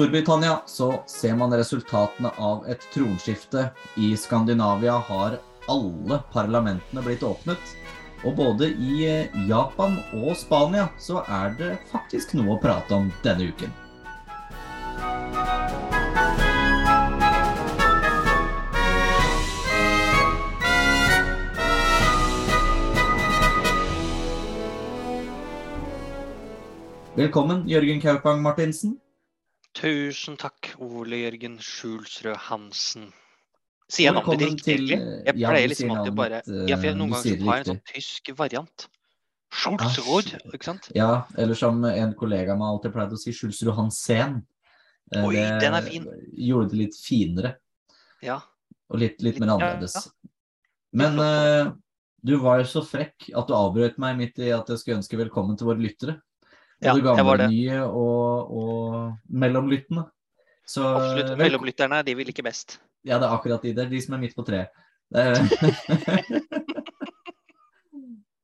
Storbritannia så ser man resultatene av et tronskifte. I Skandinavia har alle parlamentene blitt åpnet. Og både i eh, Japan og Spania så er det faktisk noe å prate om denne uken. Velkommen, Jørgen Kaupang Martinsen. Tusen takk, Ole Jørgen Skjulsrød Hansen. Sier jeg navnet ditt riktig. Jeg pleier du liksom alltid navnet, bare Ja, for jeg, eh, noen ganger har jeg en sånn tysk variant. Schulzrud, ikke sant? Ja, eller som en kollega av meg alltid pleide å si, Schulzrud Hansen. Eh, Oi, det den er fin. Gjorde det litt finere, Ja. og litt, litt Litt- mer ja, annerledes. Men uh, du var jo så frekk at du avbrøt meg midt i at jeg skulle ønske velkommen til våre lyttere. Ja, Både jeg gamle, var det. nye og, og mellomlyttende. Så Absolutt. Mellomlytterne, de vi liker best. Ja, det er akkurat de der. De som er midt på treet.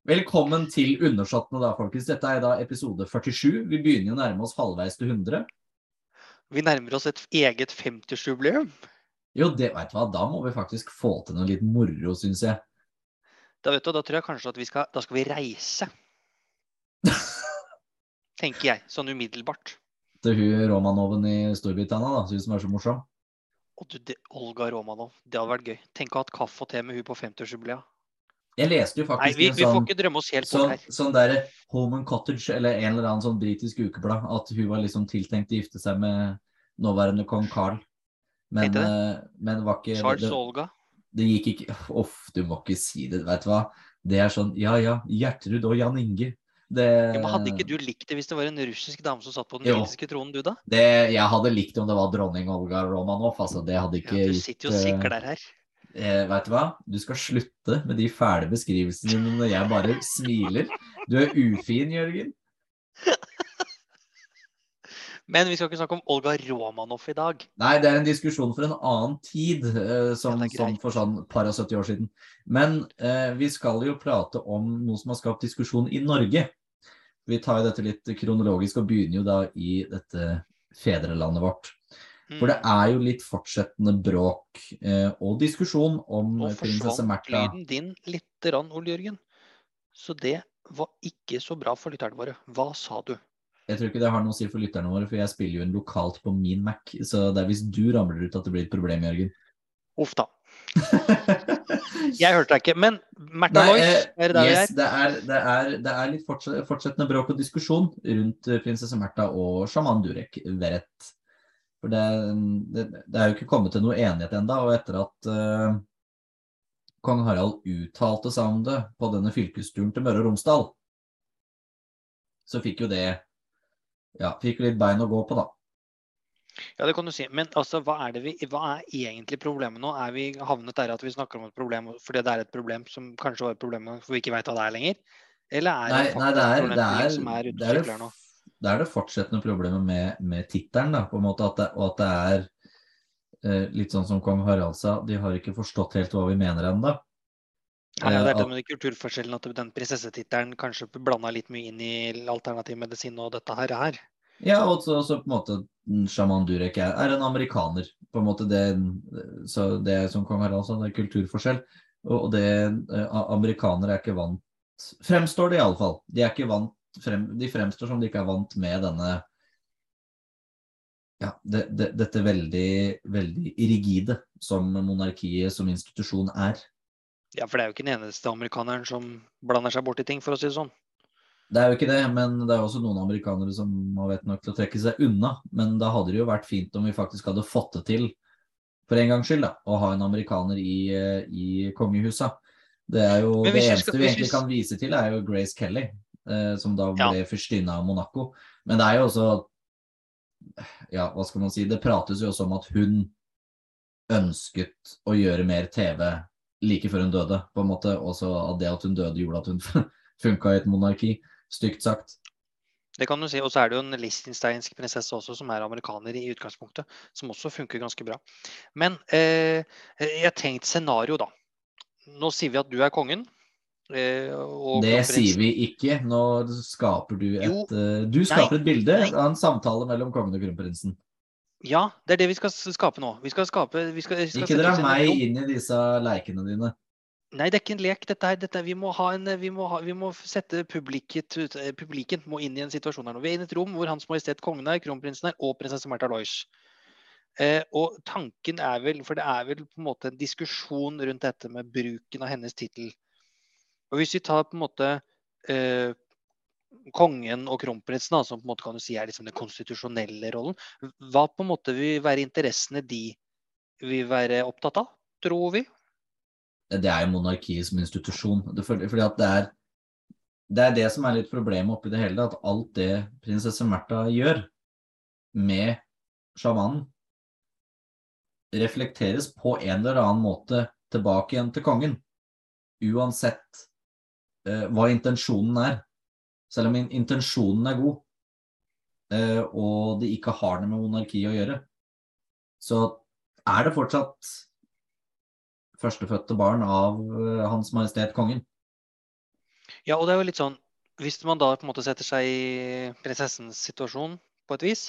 Velkommen til Undersåttene, da, folkens. Dette er da episode 47. Vi begynner å nærme oss halvveis til 100. Vi nærmer oss et eget 50-årsjubileum. Jo, det vet du hva, da må vi faktisk få til noe litt moro, syns jeg. Da vet du, da tror jeg kanskje at vi skal, da skal vi reise. Tenker jeg, sånn umiddelbart. Til hun Romanoven i Storbritannia, da, hun som er så morsom. Og du, det, Olga Romanov, det hadde vært gøy. Tenk å ha hatt kaffe og te med hun på 50-årsjubileet. Jeg leste jo Nei, faktisk vi, i en vi får sånn, ikke drømme oss helt sånn, her. sånn der Home and Cottage, eller en eller annen sånn britisk ukeblad, at hun var liksom tiltenkt å gifte seg med nåværende kong Carl. Men, eh, men var ikke Charles det, og Olga. det gikk ikke Uff, du må ikke si det, vet du hva. Det er sånn Ja ja, Gjertrud og Jan Inge. Det, Ja, men hadde ikke du likt det hvis det var en russisk dame som satt på den russiske tronen, du da? det, Jeg hadde likt det om det var dronning Olga Romanov. Altså, det hadde ikke Ja, du sitter jo og eh, sikler her. Eh, vet du hva? Du skal slutte med de fæle beskrivelsene dine når jeg bare smiler. Du er ufin, Jørgen. Men vi skal ikke snakke om Olga Romanov i dag. Nei, det er en diskusjon for en annen tid, eh, som, Ja, som for sånn par og 70 år siden. Men eh, vi skal jo prate om noe som har skapt diskusjon i Norge. Vi tar jo dette litt kronologisk og begynner jo da i dette fedrelandet vårt. Mm. For det er jo litt fortsettende bråk eh, og diskusjon om og prinsesse forsvant Märtha. lyden din lite grann, Ole Jørgen. Så det var ikke så bra for lytterne våre. Hva sa du? Jeg tror ikke det har noe å si for lytterne våre, for jeg spiller jo inn lokalt på min Mac. Så det er hvis du ramler ut at det blir et problem, Jørgen. Uff da. Jeg hørte deg ikke. Men Märtha Lois, eh, er det der yes, er? det er, det er, det er litt fortsettende bråk og diskusjon rundt eh, prinsesse Märtha og sjaman Durek Verrett. For det, det, det er jo ikke kommet til noe enighet enda, og etter at uh, kong Harald uttalte seg om det på denne fylkesturen til Møre og Romsdal, så fikk jo det ja, fikk litt bein å gå på, da. Ja, det kan du si. Men altså, hva er, det vi, hva er egentlig problemet nå? Er vi havnet der at vi snakker om et problem fordi det er et problem som kanskje var et problem for vi ikke vet hva det er lenger? Eller er Nei, det nei, det er, et problemstilling som er ute og er, sykler nå? det, det er det fortsettende problemet med, med tittelen, på en måte, at det, og at det er eh, litt sånn som kong Harald sa, de har ikke forstått helt hva vi mener ennå. Nei, ja, det er Eh, det med kulturforskjellen at den prinsessetittelen kanskje blanda litt mye inn i alternativ medisin og dette her. er. Ja, og så, så på en måte sjaman Durek er, er en amerikaner. På en måte det, så det er som kong Harald sa, det er kulturforskjell. Og og det, eh, amerikanere er ikke vant Fremstår det iallfall. De er ikke vant frem, De fremstår som de ikke er vant med denne ja, det, det, dette veldig, veldig rigide som monarkiet som institusjon er. Ja, for det er jo ikke den eneste amerikaneren som blander seg borti ting, for å si det sånn. Det er jo ikke det, men det er også noen amerikanere som har vett nok til å trekke seg unna. Men da hadde det jo vært fint om vi faktisk hadde fått det til, for en gangs skyld, da, å ha en amerikaner i, i kongehuset. Det er jo det eneste skal- vi egentlig kan vise til, er jo Grace Kelly, eh, som da Ja. ble fyrstinne av Monaco. Men det er jo også Ja, hva skal man si? Det prates jo også om at hun ønsket å gjøre mer TV like før hun døde, på en måte. Også at det at hun døde, gjorde at hun funka i et monarki. Stygt sagt. Det kan du si. Og så er det jo en listinsteinsk prinsesse også, som er amerikaner i utgangspunktet, som også funker ganske bra. Men eh, jeg har tenkt scenario, da. Nå sier vi at du er kongen. Eh, og Det sier vi ikke. Nå skaper du et Jo. eh, Du skaper et bilde av en samtale mellom kongen og kronprinsen. Ja, det er det vi skal skape nå. Vi skal skape vi skal, vi skal Ikke dra meg inn i disse leikene dine. Nei, det er ikke en lek. Dette her, dette vi, må ha en, vi, må ha, vi må sette publiket, eh, publiken må inn i en situasjon her nå. Vi er inne i et rom hvor Hans Majestet Kongen er, kronprinsen er og prinsesse Märtha Lois. Eh, og tanken er vel, for det er vel på en måte en diskusjon rundt dette med bruken av hennes tittel. Og hvis vi tar på en måte eh, kongen og kronprinsen, som på en måte kan du si er liksom den konstitusjonelle rollen, hva på en måte vil være interessene de vil være opptatt av, tror vi? Det er jo monarkiet som institusjon. Fordi det er, det er det som er litt problemet oppi det hele, at alt det prinsesse Märtha gjør med sjamanen, reflekteres på en eller annen måte tilbake igjen til kongen. Uansett uh, hva intensjonen er. Selv om intensjonen er god, eh, og det ikke har noe med monarki å gjøre, så er det fortsatt førstefødte barn av eh, Hans Majestet Kongen. Ja, og det er jo litt sånn Hvis man da på en måte setter seg i prinsessens situasjon på et vis,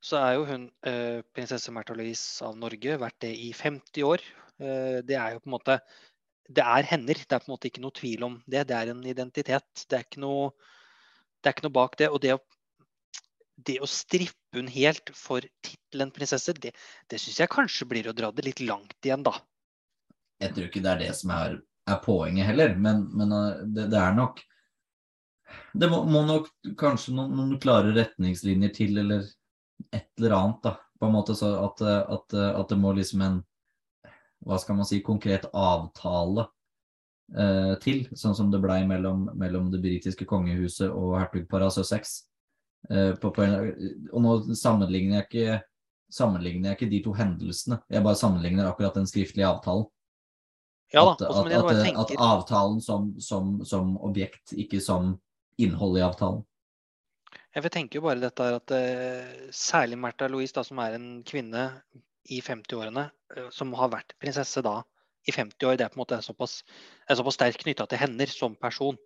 så er jo hun eh, prinsesse Märtha Louise av Norge, vært det i 50 år. Det er jo på en måte Det er hender. Det er på en måte ikke noe tvil om det. Det er en identitet. Det er ikke noe, det er ikke noe bak det. Og det å, det å strippe hun helt for tittelen prinsesse, det, det syns jeg kanskje blir å dra det litt langt igjen, da. Jeg tror ikke det er det som er, er poenget heller, men, men eh, det, det er nok Det må, må nok kanskje noen, noen klare retningslinjer til, eller et eller annet, da. På en måte så at, at, at det må liksom en hva skal man si, konkret avtale eh, til, sånn som det blei mellom, mellom det britiske kongehuset og hertugparet av Sussex. Eh, på, på en, og nå sammenligner jeg, ikke, sammenligner jeg ikke de to hendelsene, jeg bare sammenligner akkurat den skriftlige avtalen. Ja at, at, at, at avtalen som, som, som objekt, ikke som innhold i avtalen. Jeg tenker jo bare dette her at uh, særlig Märtha Louise, da, som er en kvinne i 50-årene, uh, som har vært prinsesse da i 50 år, det er på en måte såpass, er såpass sterkt knytta til hender som person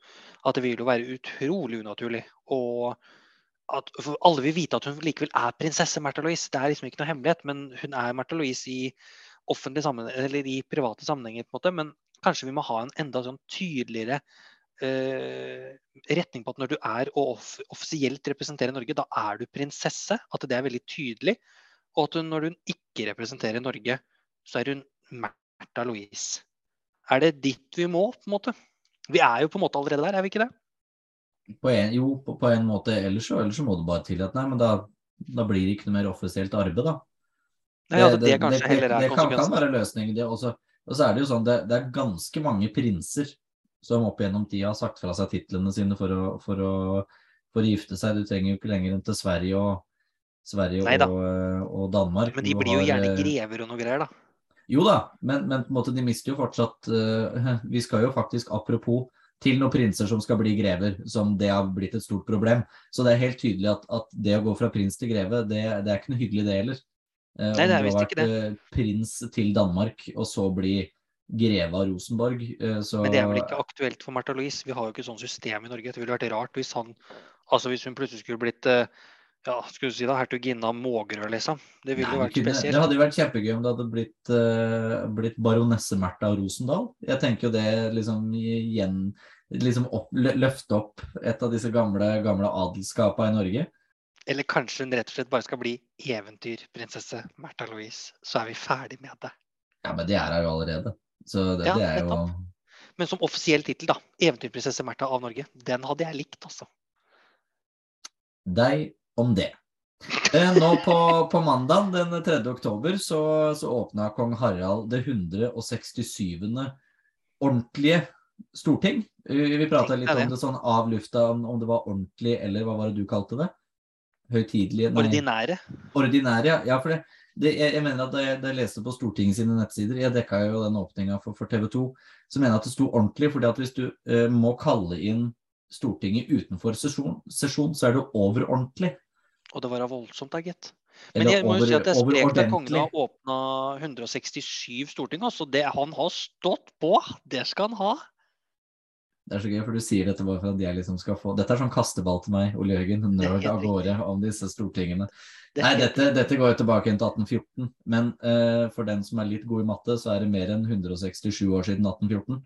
at det vil jo være utrolig unaturlig. Og at alle vil vite at hun likevel er prinsesse Märtha Louise. Det er liksom ikke noe hemmelighet, men hun er Märtha Louise i offentlig sammenheng, eller i private sammenhenger, på en måte. Men kanskje vi må ha en enda sånn tydeligere eh, retning på at når du er og off offisielt representerer Norge, da er du prinsesse. At det er veldig tydelig. Og at hun, når hun ikke representerer Norge, så er hun Märtha Louise. Er det dit vi må, på en måte? Vi er jo på en måte allerede der, er vi ikke det? På en, jo, på, på en måte. Ellers så, ellers så må du bare til at nei, men da, da blir det ikke noe mer offisielt arbeid, da. Nei, ja, det, det, det, er det kan, kan være løsningen. Det også. Og så er det jo sånn, det, det er ganske mange prinser som opp gjennom tida har sagt fra seg titlene sine for å, for å, for å gifte seg. Du trenger jo ikke lenger enn til Sverige og, Sverige og, eh, og Danmark. Men de blir jo har, gjerne eh, grever og noe greier, da. Jo da, men, men på en måte de mister jo fortsatt uh, Vi skal jo faktisk, apropos, til noen prinser som skal bli grever, som det har blitt et stort problem. Så det er helt tydelig at, at det å gå fra prins til greve, det, det er ikke noe hyggelig, det heller. Uh, Nei, det er visst ikke det. om du har vært eh, prins til Danmark, og så bli greve av Rosenborg, så Men det er vel ikke aktuelt for Märtha Louise. Vi har jo ikke sånn system i Norge. Det ville vært rart hvis han Altså hvis hun plutselig skulle blitt ja, skulle du si da, hertuginne av Mågerø, liksom. Det ville Nei, jo vært kunne- Det hadde jo vært kjempegøy om det hadde blitt, uh, blitt baronesse Märtha Rosendal. Jeg tenker jo det liksom igjen liksom opp, løfte opp et av disse gamle, gamle adelskapa i Norge. Eller kanskje hun rett og slett bare skal bli eventyrprinsesse Märtha Louise. Så er vi ferdig med det. Ja, men det er hun jo allerede. Så det, Ja, det er jo. Men som offisiell tittel, da. Eventyrprinsesse Märtha av Norge. Den hadde jeg likt, altså. deg om det. Eh, Nå på, på mandag den 3. oktober så, så åpna kong Harald det 167. ordentlige storting. Vi prata litt om det sånn av lufta, om, om det var ordentlig eller hva var det du kalte det? Høytidelige? Ordinære. ordinære, ja. ja for det, det, jeg, jeg mener at da jeg, da jeg leste på Stortinget sine nettsider, jeg dekka jo den åpninga for, for TV 2, så mener jeg at det sto ordentlig. fordi at hvis du eh, må kalle inn Stortinget utenfor sesjon, sesjon, så er det over ordentlig. Og det var da voldsomt, da, gitt. Men jeg må jo si at det er sprekt at kongen har åpna 167 storting. Altså det han har stått på, det skal han ha. Det er så gøy, for du sier dette bare for at jeg liksom skal få Dette er sånn kasteball til meg, Ole Jørgen. Nerd av gårde om disse stortingene. Nei, dette, dette, går jo tilbake til 1814. Men uh, for den som er litt god i matte, så er det mer enn 167 år siden 1814.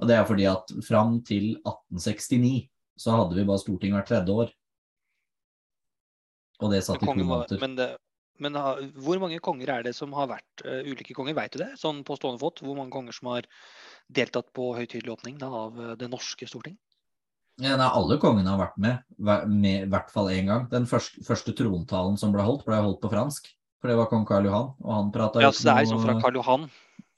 Og det er fordi at fram til 1869 så hadde vi bare storting hvert tredje år. Og det satt i to måneder. Men, det, men ha, hvor mange konger er det som har vært uh, ulike konger? Veit du det? Sånn på stående fot? Hvor mange konger som har deltatt på høytidelig åpning da, av det norske storting? Ja, nei, alle kongene har vært med, i hvert fall én gang. Den første, første, trontalen som ble holdt, ble holdt på fransk. For det var kong Karl Johan, og han prata Ja, så det er liksom fra Karl Johan?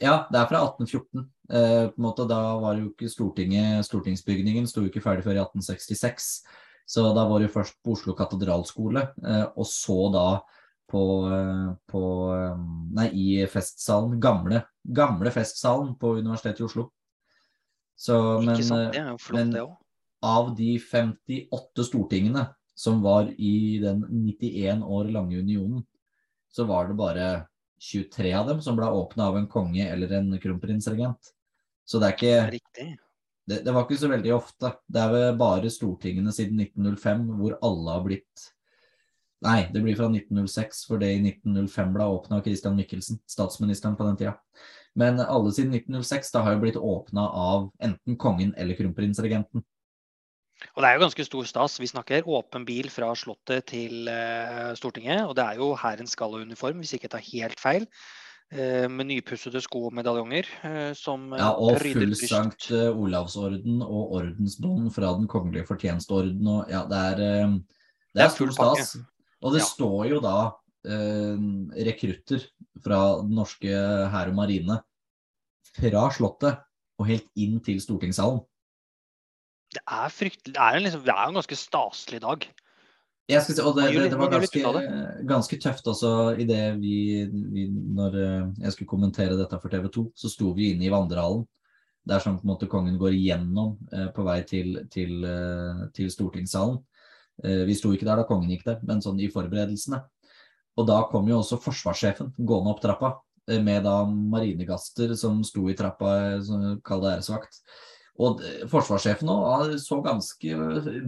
Ja, det er fra 1814. Eh, på en måte, da var jo ikke Stortinget Stortingsbygningen sto ikke ferdig før i 1866. Så da var det jo først på Oslo katedralskole, eh, og så da på, eh, på eh, Nei, i festsalen. Gamle, gamle festsalen på Universitetet i Oslo. Så, men, ikke sant, det er jo flott, men, det òg av de 58 stortingene som var i den 91 år lange unionen, så var det bare 23 av dem som ble åpna av en konge eller en kronprinsregent. Så det er ikke det, det, var ikke så veldig ofte. Det er vel bare stortingene siden 1905 hvor alle har blitt Nei, det blir fra 1906, for det i 1905 ble åpna av Christian Michelsen, statsministeren på den tida. Men alle siden 1906 da har jo blitt åpna av enten kongen eller kronprinsregenten. Og det er jo ganske stor stas. Vi snakker åpen bil fra Slottet til uh, Stortinget. Og det er jo hærens gallauniform, hvis ikke jeg tar helt feil. Uh, med nypussede sko og medaljonger. Uh, som Ja, og full Sankt Olavsorden og ordensbånd fra Den kongelige fortjenesteorden. Og ja, det er, det er full stas. Og det ja. står jo da rekrutter fra den norske hær og marine fra Slottet og helt inn til stortingssalen. Det er fryktelig Det er en, liksom, det er en ganske staselig dag. Jeg skal si, og det, det, det var ganske, ganske, tøft også i det vi, vi, Når eh, jeg skulle kommentere dette for TV 2, så sto vi inne i vandrehallen. Der som på en måte kongen går igjennom eh, på vei til, til, eh, til, stortingssalen. Eh, vi sto ikke der da kongen gikk der, men sånn i forberedelsene. Og da kom jo også forsvarssjefen gående opp trappa eh, med da marinegaster som sto i trappa, kall det æresvakt. Og forsvarssjefen òg så ganske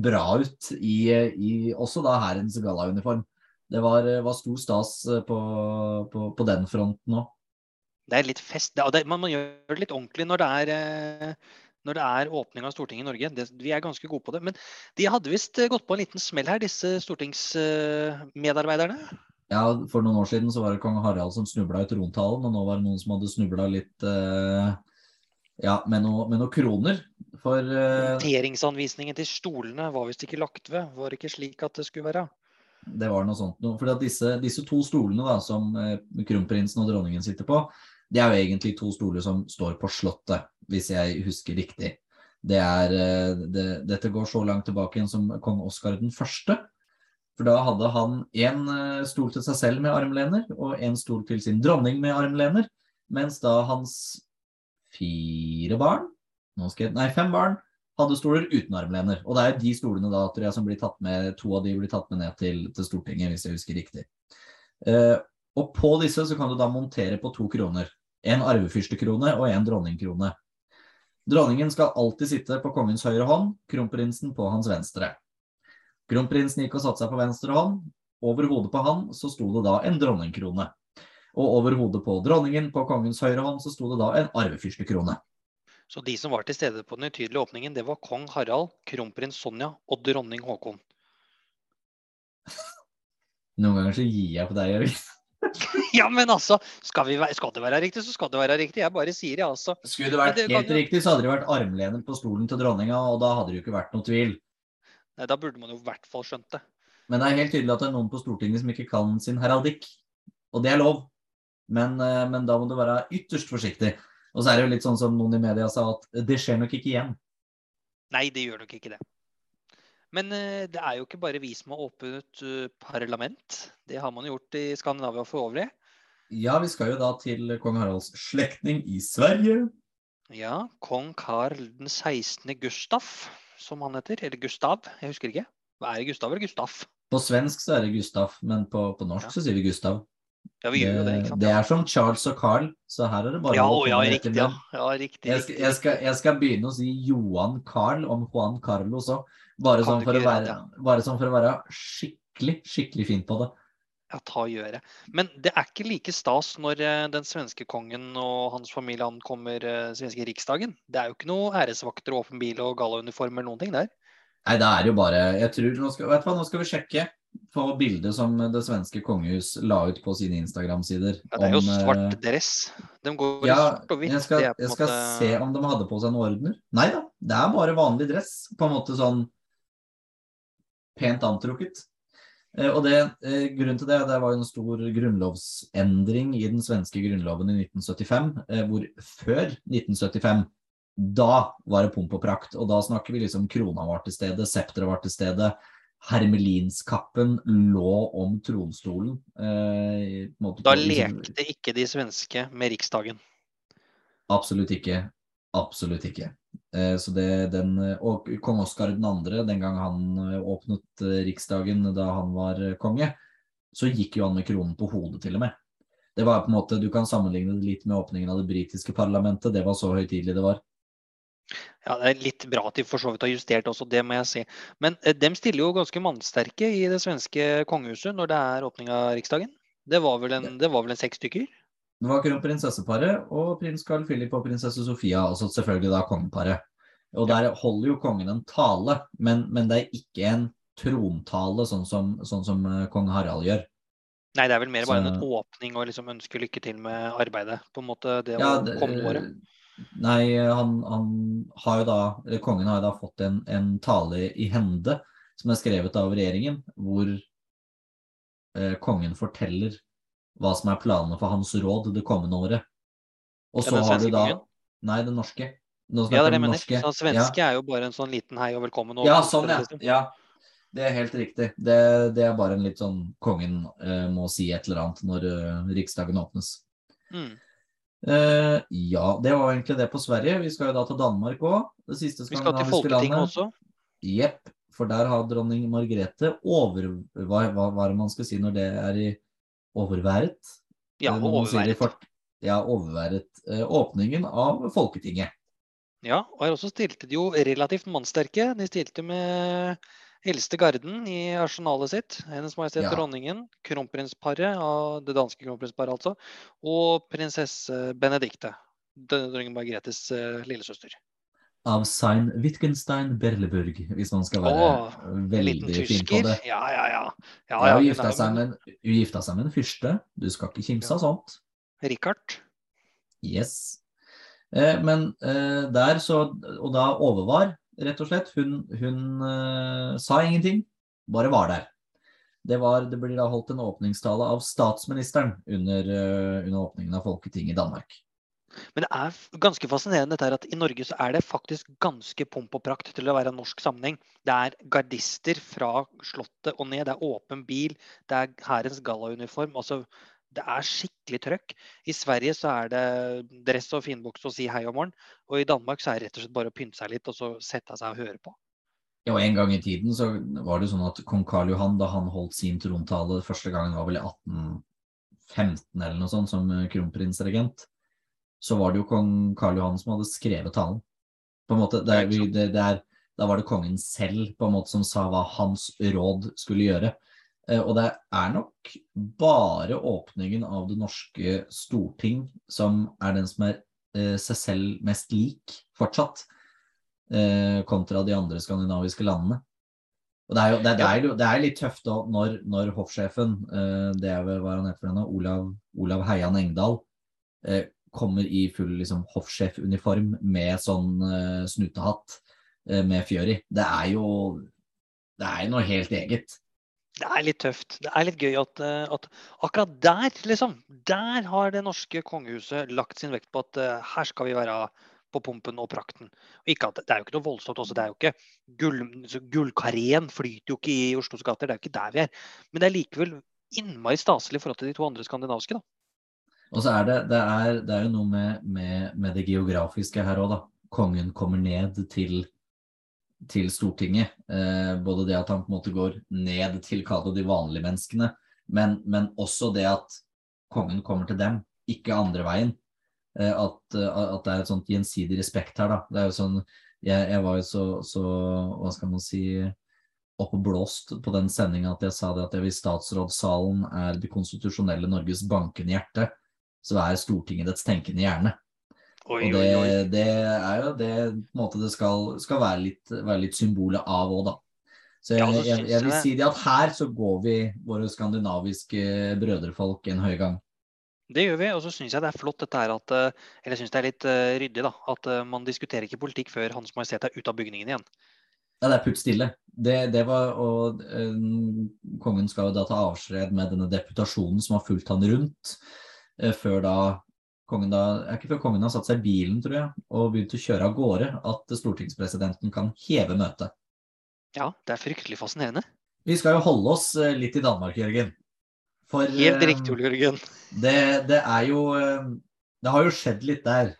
bra ut i, i også da hærens gallauniform. Det var, var, stor stas på, på, på den fronten òg. Det er litt fest. Det, det, man man gjør det litt ordentlig når det er, eh, når det er åpning av Stortinget i Norge. Det, vi er ganske gode på det. Men de hadde visst gått på en liten smell her, disse stortingsmedarbeiderne? Ja, for noen år siden så var det kong Harald som snubla i trontalen, og nå var det noen som hadde snubla litt eh, ja, med, noe, med noen kroner. For Monteringsanvisningen til stolene var visst ikke lagt ved. Var det ikke slik at det skulle være? Det var noe sånt noe. For disse, disse, to stolene da, som uh, kronprinsen og dronningen sitter på, det er jo egentlig to stoler som står på Slottet, hvis jeg husker riktig. Det er, uh, det, dette går så langt tilbake igjen som kong Oskar den første. For da hadde han én stol til seg selv med armlener, og én stol til sin dronning med armlener. Mens da hans fire barn, jeg, nei, fem barn, hadde stoler uten armlener. Og det er de stolene da, tror jeg, som blir tatt med, to av de blir tatt med ned til, til Stortinget, hvis jeg husker riktig. Eh, og på disse så kan du da montere på to kroner. En arvefyrstekrone og en dronningkrone. Dronningen skal alltid sitte på kongens høyre hånd, kronprinsen på hans venstre. Kronprinsen gikk og satte seg på venstre hånd. Over hodet på han så sto det da en dronningkrone og over hodet på dronningen på kongens høyre hånd så sto det da en arvefyrstekrone. Så de som var til stede på den utydelige åpningen, det var kong Harald, kronprins Sonja og dronning Håkon? Noen ganger så gir jeg på deg, Jørgen. ja, men altså, skal, vi, skal, det være riktig, så skal det være riktig. Jeg bare sier det, altså. Skulle det vært det, helt kan... riktig, så hadde det vært armlenet på stolen til dronninga, og da hadde det jo ikke vært noe tvil. Nei, Da burde man jo i hvert fall skjønt det. Men det er helt tydelig at det er noen på Stortinget som ikke kan sin heraldikk. Og det er lov. Men, eh, men, da må du være ytterst forsiktig. Og så er det jo litt sånn som noen i media sa, at det skjer nok ikke igjen. Nei, det gjør nok ikke det. Men uh, det er jo ikke bare vi som har åpnet parlament. Det har man gjort i Skandinavia for øvrig. Ja, vi skal jo da til kong Haralds slektning i Sverige. Ja, kong Karl den 16. Gustav, som han heter. Eller Gustav, jeg husker ikke. Er det Gustav eller Gustaf? På svensk så er det Gustav, men på, på norsk ja. så sier vi Gustav. Ja, vi gjør jo det, ikke sant? Det er som Charles og Carl, så her er det bare ja, å ja, riktig, ja. ja, riktig, jeg, skal, jeg, skal, jeg, skal, begynne å si Johan Carl om Juan Carlos òg. Bare, sånn for, å være, bare sånn for å være skikkelig, skikkelig fint på det. Ja, ta og gjøre. Men det er ikke like stas når eh, den svenske kongen og hans familie ankommer uh, svenske riksdagen. Det er jo ikke noe æresvakter og åpen bil og gallauniform eller noen ting der. Nei, det er jo bare Jeg tror Nå skal, vet du hva, nå skal vi sjekke på bildet som det svenske kongehus la ut på sine Instagram-sider. Ja, det er jo om, eh, svart dress. De går i Ja, svart og hvitt. jeg skal, jeg skal måte- se om de hadde på seg noen ordener. Nei da, det er bare vanlig dress. På en måte sånn pent antrukket. Eh, Og det, eh, grunnen til det, det var jo en stor grunnlovsendring i den svenske grunnloven i 1975, eh, hvor før 1975 da var det pomp og prakt, og da snakker vi liksom krona var til stede, septeret var til stede, hermelinskappen lå om tronstolen. Eh, Da lekte ikke de svenske med riksdagen. Absolutt ikke. Absolutt ikke. Eh, Så det, den, og kong Oskar 2., den gang han eh, åpnet eh, Riksdagen da han var eh, konge, så gikk jo han med kronen på hodet til og med. Det var på en måte, Du kan sammenligne det litt med åpningen av det britiske parlamentet. Det var så høytidelig det var. Ja, Det er litt bra at de for så vidt har justert også, det må jeg si. Men eh, dem stiller jo ganske mannsterke i det svenske kongehuset når det er åpning av Riksdagen. Det var vel en, det var vel en seks stykker? Det var kronprinsesseparet og prins Carl Philip og prinsesse Sofia, og selvfølgelig da kongeparet. Og der holder jo kongen en tale, men, men det er ikke en trontale sånn som, sånn som eh, kong Harald gjør. Nei, det er vel mer bare Så- en åpning og liksom ønske lykke til med arbeidet. på en måte det Ja, å kommende året. Nei, han, han har jo da, eller kongen har jo da fått en, en tale i hende som er skrevet av regjeringen, hvor eh, kongen forteller hva som er planene for hans råd det kommende året. Og så har du da kongen? Nei, den norske. Ja, det er det jeg mener. Så svenske er jo bare en sånn liten hei og velkommen. Og Ja, sånn, ja. liksom. ja. Det er helt riktig. Det, det er bare en litt sånn kongen eh, må si et eller annet når eh, Riksdagen åpnes. Mm. Eh, ja, det var egentlig det på Sverige. Vi skal jo da til Danmark òg. Vi skal til Folketinget også. Jepp. For der har dronning Margrethe over... Hva, hva, hva man skal si når det er i overværet? Ja, i overværet. For... Ja, overværet. uh, åpningen av Folketinget. Ja, og her også stilte de jo relativt mannsterke. De stilte med eldste garden i arsenalet sitt. Hennes Majestet Ja. Dronningen, kronprinsparet, av det danske kronprinsparet altså, og prinsesse Benedicte. Dronning Margrethes eh, lillesøster. Av Sein Wittgenstein Berleburg, hvis man skal være Åh, veldig fin på det. Ja, ja, ja. ja, Ja, hun gifta seg, med, hun gifta seg med en fyrste. Du skal ikke kimse av sånt. Richard. Yes. Eh, men eh, der så Og da overvar, rett og slett. Hun, hun uh, sa ingenting, bare var der. Det, var, det blir da holdt en åpningstale av statsministeren under, uh, under åpningen av Folketinget i Danmark. Men det er ganske fascinerende dette her at i Norge så er det faktisk ganske pomp og prakt til å være en norsk sammenheng. Det er gardister fra Slottet og ned, det er åpen bil, det er hærens gallauniform. Altså, det er skikkelig trøkk. I Sverige så er det dress og finbukse og si hei om morgenen. Og i Danmark så er det rett og slett bare å pynte seg litt og så sette seg og høre på. Ja, og En gang i tiden så var det sånn at kong Karl Johan, da han holdt sin trontale første gangen, var vel i 1815 eller noe sånt, som kronprinsregent, så var det jo kong Karl Johan som hadde skrevet talen. På en måte, det, er- det, det er, Da var det kongen selv på en måte som sa hva hans råd skulle gjøre. Eh, Og det er nok bare åpningen av det norske storting som er den som er eh, seg selv mest lik fortsatt eh, kontra de andre skandinaviske landene. Og det er jo det, er- det er, litt tøft da, når, når hoffsjefen, det er vel hva han heter for henne, Olav, Olav Heian Engdahl, kommer i full liksom, hoffsjefuniform med sånn eh, snutehatt eh, med fjør i. Det er jo det er noe helt eget. Det er litt tøft. Det er litt gøy at, eh, at akkurat der, liksom, der har det norske kongehuset lagt sin vekt på at uh, her skal vi være på pumpen og prakten. Og ikke at, det er jo ikke noe voldsomt også. Det er jo ikke gull, Gullkareen flyter jo ikke i Oslos gater. Det er jo ikke der vi er. Men det er likevel innmari staselig i forhold til de to andre skandinaviske. da. Og så er det, det, er, det er jo noe med, med, med det geografiske her òg, da. Kongen kommer ned til, til Stortinget. Eh, både det at han på en måte går ned til kall de vanlige menneskene, men, men også det at kongen kommer til dem, ikke andre veien. Eh, at, eh, at det er et sånt gjensidig respekt her, da. Det er jo sånn Jeg, jeg var jo så, så Hva skal man si oppblåst på den sendinga at jeg sa det at hvis statsrådssalen er det konstitusjonelle Norges bankende hjerte, så er Stortinget dets tenkende hjerne. Oi, Og det, oi. det er jo det måte det skal, skal være, litt, være litt symbolet av òg, da. Så jeg, jeg, jeg vil si det at her så går vi våre skandinaviske brødrefolk en høy gang. Det gjør vi, og så syns jeg det er flott dette her at eh, Eller syns det er litt uh, ryddig, da. At uh, man diskuterer ikke politikk før Hans Majestet er ute av bygningen igjen. Ja, det er putt stille. Det, det var, og uh, Kongen skal jo da ta avskjed med denne deputasjonen som har fulgt han rundt, før da kongen da, er ikke før kongen har satt seg i bilen, tror jeg, og begynt å kjøre av gårde, at stortingspresidenten kan heve møtet. Ja, det er fryktelig fascinerende. Vi skal jo holde oss eh, litt i Danmark, Jørgen. For Helt eh, riktig, Ole Jørgen. det, det er jo eh, Det har jo skjedd litt der.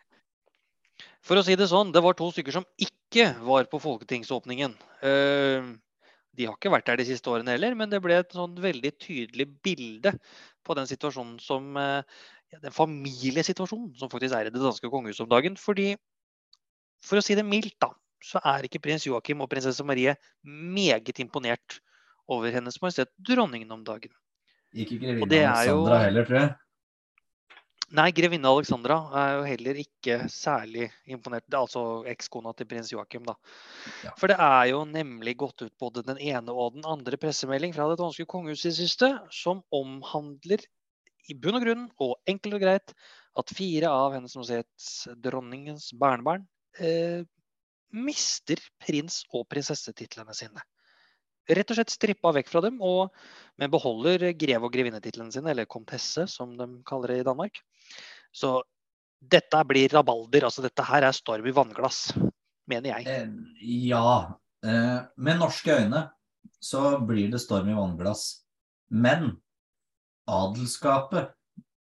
For å si det sånn, det var to stykker som ikke var på folketingsåpningen. De har ikke vært der de siste årene heller, men det ble et sånn veldig tydelig bilde på den situasjonen som den familiesituasjonen som faktisk er i det danske kongehuset om dagen. Fordi, for å si det mildt, da, så er ikke prins Joakim og prinsesse Marie meget imponert over Hennes Majestet Dronningen om dagen. Ikke grevinne det er jo- Alexandra heller, tror jeg. Nei, grevinne Alexandra er jo heller ikke særlig imponert. Er altså ekskona til prins Joakim, da. Ja. For det er jo nemlig gått ut både den ene og den andre pressemelding fra det danske kongehuset i siste, som omhandler i bunn og grunn og enkelt og greit at fire av Hennes Majestets dronningens barnebarn eh, mister prins- og prinsessetitlene sine. Rett og slett strippa vekk fra dem, og, men beholder greve- og grevinnetitlene sine, eller komtesse, som de kaller det i Danmark. Så dette blir rabalder. altså Dette her er storm i vannglass, mener jeg. Eh, Ja. Eh, med norske øyne så blir det storm i vannglass. Men adelskapet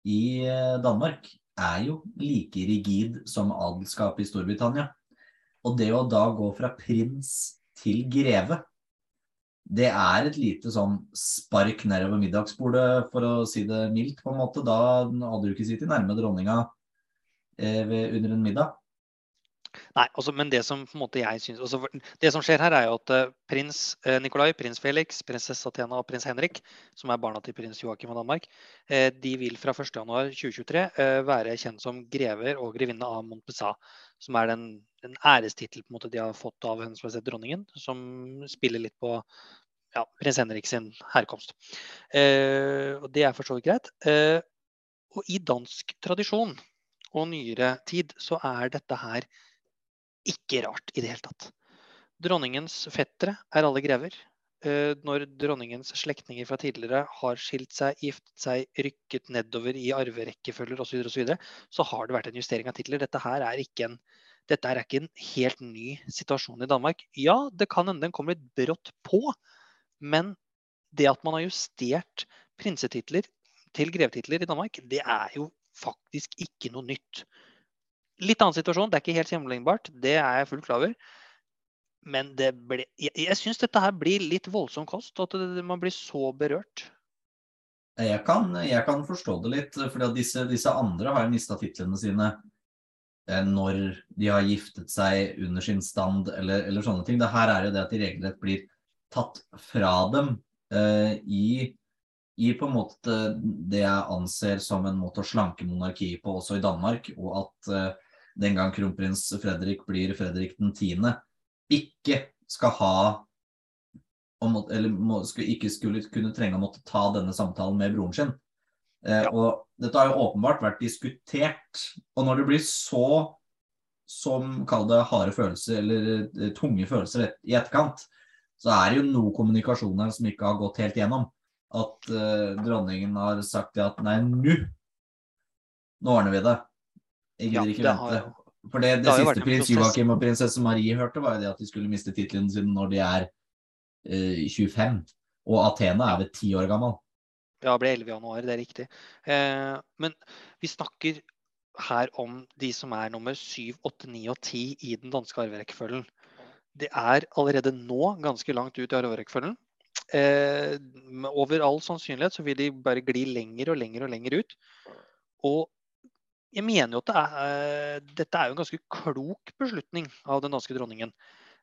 i eh, Danmark er jo like rigid som adelskapet i Storbritannia. Og det å da gå fra prins til greve, det er et lite sånn spark nedover middagsbordet, for å si det mildt, på en måte. Da hadde du ikke sittet nærme dronninga eh, under en middag. Nei, altså, men det som på en måte jeg synes, altså, det som skjer her, er jo at uh, prins uh, Nikolai, prins Felix, prinsesse Athena og prins Henrik, som er barna til prins Joakim av Danmark, uh, de vil fra 1.1.2023 uh, være kjent som grever og grevinne av Montpessat, som er den, den ærestittel de har fått av Hennes Majestet Dronningen, som spiller litt på ja, prins Henrik sin herkomst. Og det er for så vidt greit. Og i dansk tradisjon og nyere tid så er dette her ikke rart i det hele tatt. Dronningens fettere er alle grever. Eh, Når dronningens slektninger fra tidligere har skilt seg, giftet seg, rykket nedover i arverekkefølger osv., så, videre, så har det vært en justering av titler. Dette her er ikke en, dette er ikke en helt ny situasjon i Danmark. Ja, det kan hende den kommer litt brått på, men det at man har justert prinsetitler til grevetitler i Danmark, det er jo faktisk ikke noe nytt. Litt annen situasjon, det er ikke helt sammenlignbart, det er jeg fullt klar over. Men det ble, jeg, jeg syns dette her blir litt voldsom kost, at det, man blir så berørt. Jeg kan, jeg kan forstå det litt, for disse, disse andre har jo mista titlene sine eh, når de har giftet seg under sin stand eller, eller sånne ting. Det her er jo det at de regelrett blir tatt fra dem eh, i, i på en måte det jeg anser som en måte å slanke monarkiet på også i Danmark, og at eh, den gang kronprins Fredrik blir Fredrik den tiende, ikke skal ha må, eller må, skulle, ikke skulle kunne trenge å måtte ta denne samtalen med broren sin. Eh, Ja. Og dette har jo åpenbart vært diskutert. Og når det blir så, som kall det harde følelser, eller eh, tunge følelser et, i etterkant, så er det jo noe kommunikasjon her som ikke har gått helt gjennom. At eh, dronningen har sagt at nei, nå nå ordner vi det. Jeg gidder ikke det vente. jo- For det, det, det siste prins. Joakim og prinsesse Marie hørte, var jo det at de skulle miste titlene sine når de er eh, 25. Og Athena er vel ti år gammel. Ja, det ble 11 januar, det er riktig. Eh, men vi snakker her om de som er nummer 7, 8, 9 og 10 i den danske arverekkefølgen. Det er allerede nå ganske langt ut i arverekkefølgen. Eh, med- over all sannsynlighet så vil de bare gli lenger og lenger og lenger ut. Og jeg mener jo at det er, eh, dette er jo en ganske klok beslutning av den danske dronningen.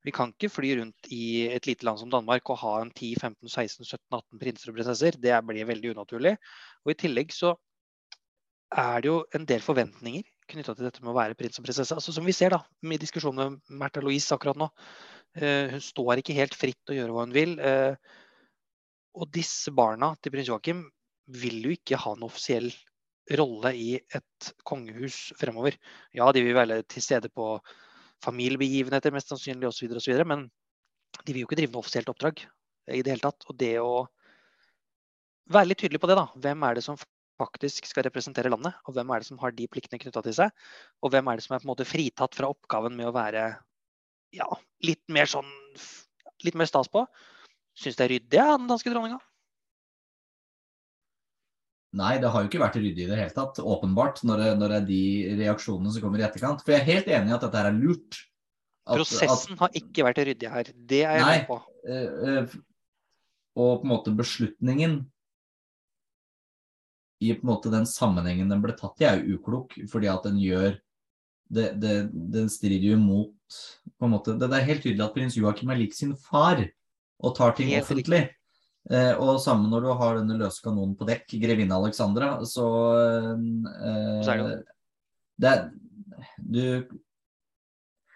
Vi kan ikke fly rundt i et lite land som Danmark og ha en 10-15-16-17-18 prinser og prinsesser. Det blir veldig unaturlig. Og i tillegg så er det jo en del forventninger knytta til dette med å være prins og prinsesse. Altså, som vi ser da, med diskusjonen med Märtha Louise akkurat nå. Uh, hun står ikke helt fritt å gjøre hva hun vil. Uh, og disse barna til prins Joakim vil jo ikke ha en offisiell rolle i et kongehus fremover. Ja, de vil være til stede på familiebegivenheter mest sannsynlig osv., osv., men de vil jo ikke drive noe offisielt oppdrag i det hele tatt. Og det å være litt tydelig på det, da. Hvem er det som faktisk skal representere landet? Og hvem er det som har de pliktene knytta til seg? Og hvem er det som er på en måte fritatt fra oppgaven med å være ja, litt mer sånn litt mer stas på? Syns det er ryddig av den danske dronninga? Nei, det har jo ikke vært ryddig i det hele tatt, åpenbart, når det, når det, er de reaksjonene som kommer i etterkant. For jeg er helt enig i at dette her er lurt. At, Prosessen at, har ikke vært ryddig her. Det er jeg med på. Øh, og på en måte beslutningen i på en måte den sammenhengen den ble tatt i, er jo uklok. Fordi at den gjør det, det, Den strider jo imot på en måte, Det, det er helt tydelig at prins Joakim er lik sin far og tar ting offentlig. Riktig. Eh, og samme når du har denne løse kanonen på dekk, grevinne Alexandra, så eh, det er Du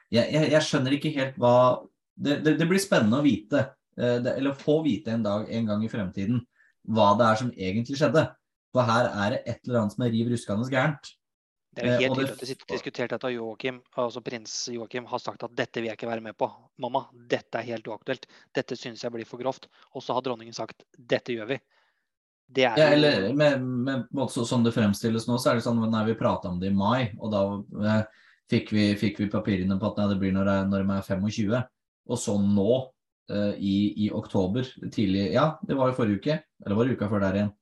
jeg, jeg, jeg, skjønner ikke helt hva Det, det, det blir spennende å vite, eh, det, eller få vite en dag en gang i fremtiden, hva det er som egentlig skjedde. For her er det et eller annet som er riv ruskende gærent. Det er jo helt tydelig at de diskutert at Joachim, altså prins Joakim har sagt at dette vil jeg ikke være med på. Mamma, dette er helt uaktuelt. Dette syns jeg blir for grovt. Og så har dronningen sagt dette gjør vi. Det er ja, eller med, med, med, sånn det fremstilles nå, så er det sånn nei, vi prata om det i mai, og da eh, fikk, vi, fikk, vi, papirene på at nei, det blir når, jeg, når de er 25. Og så nå, eh, i, i, oktober, tidlig Ja, det var jo forrige uke. Eller var det uka før der igjen?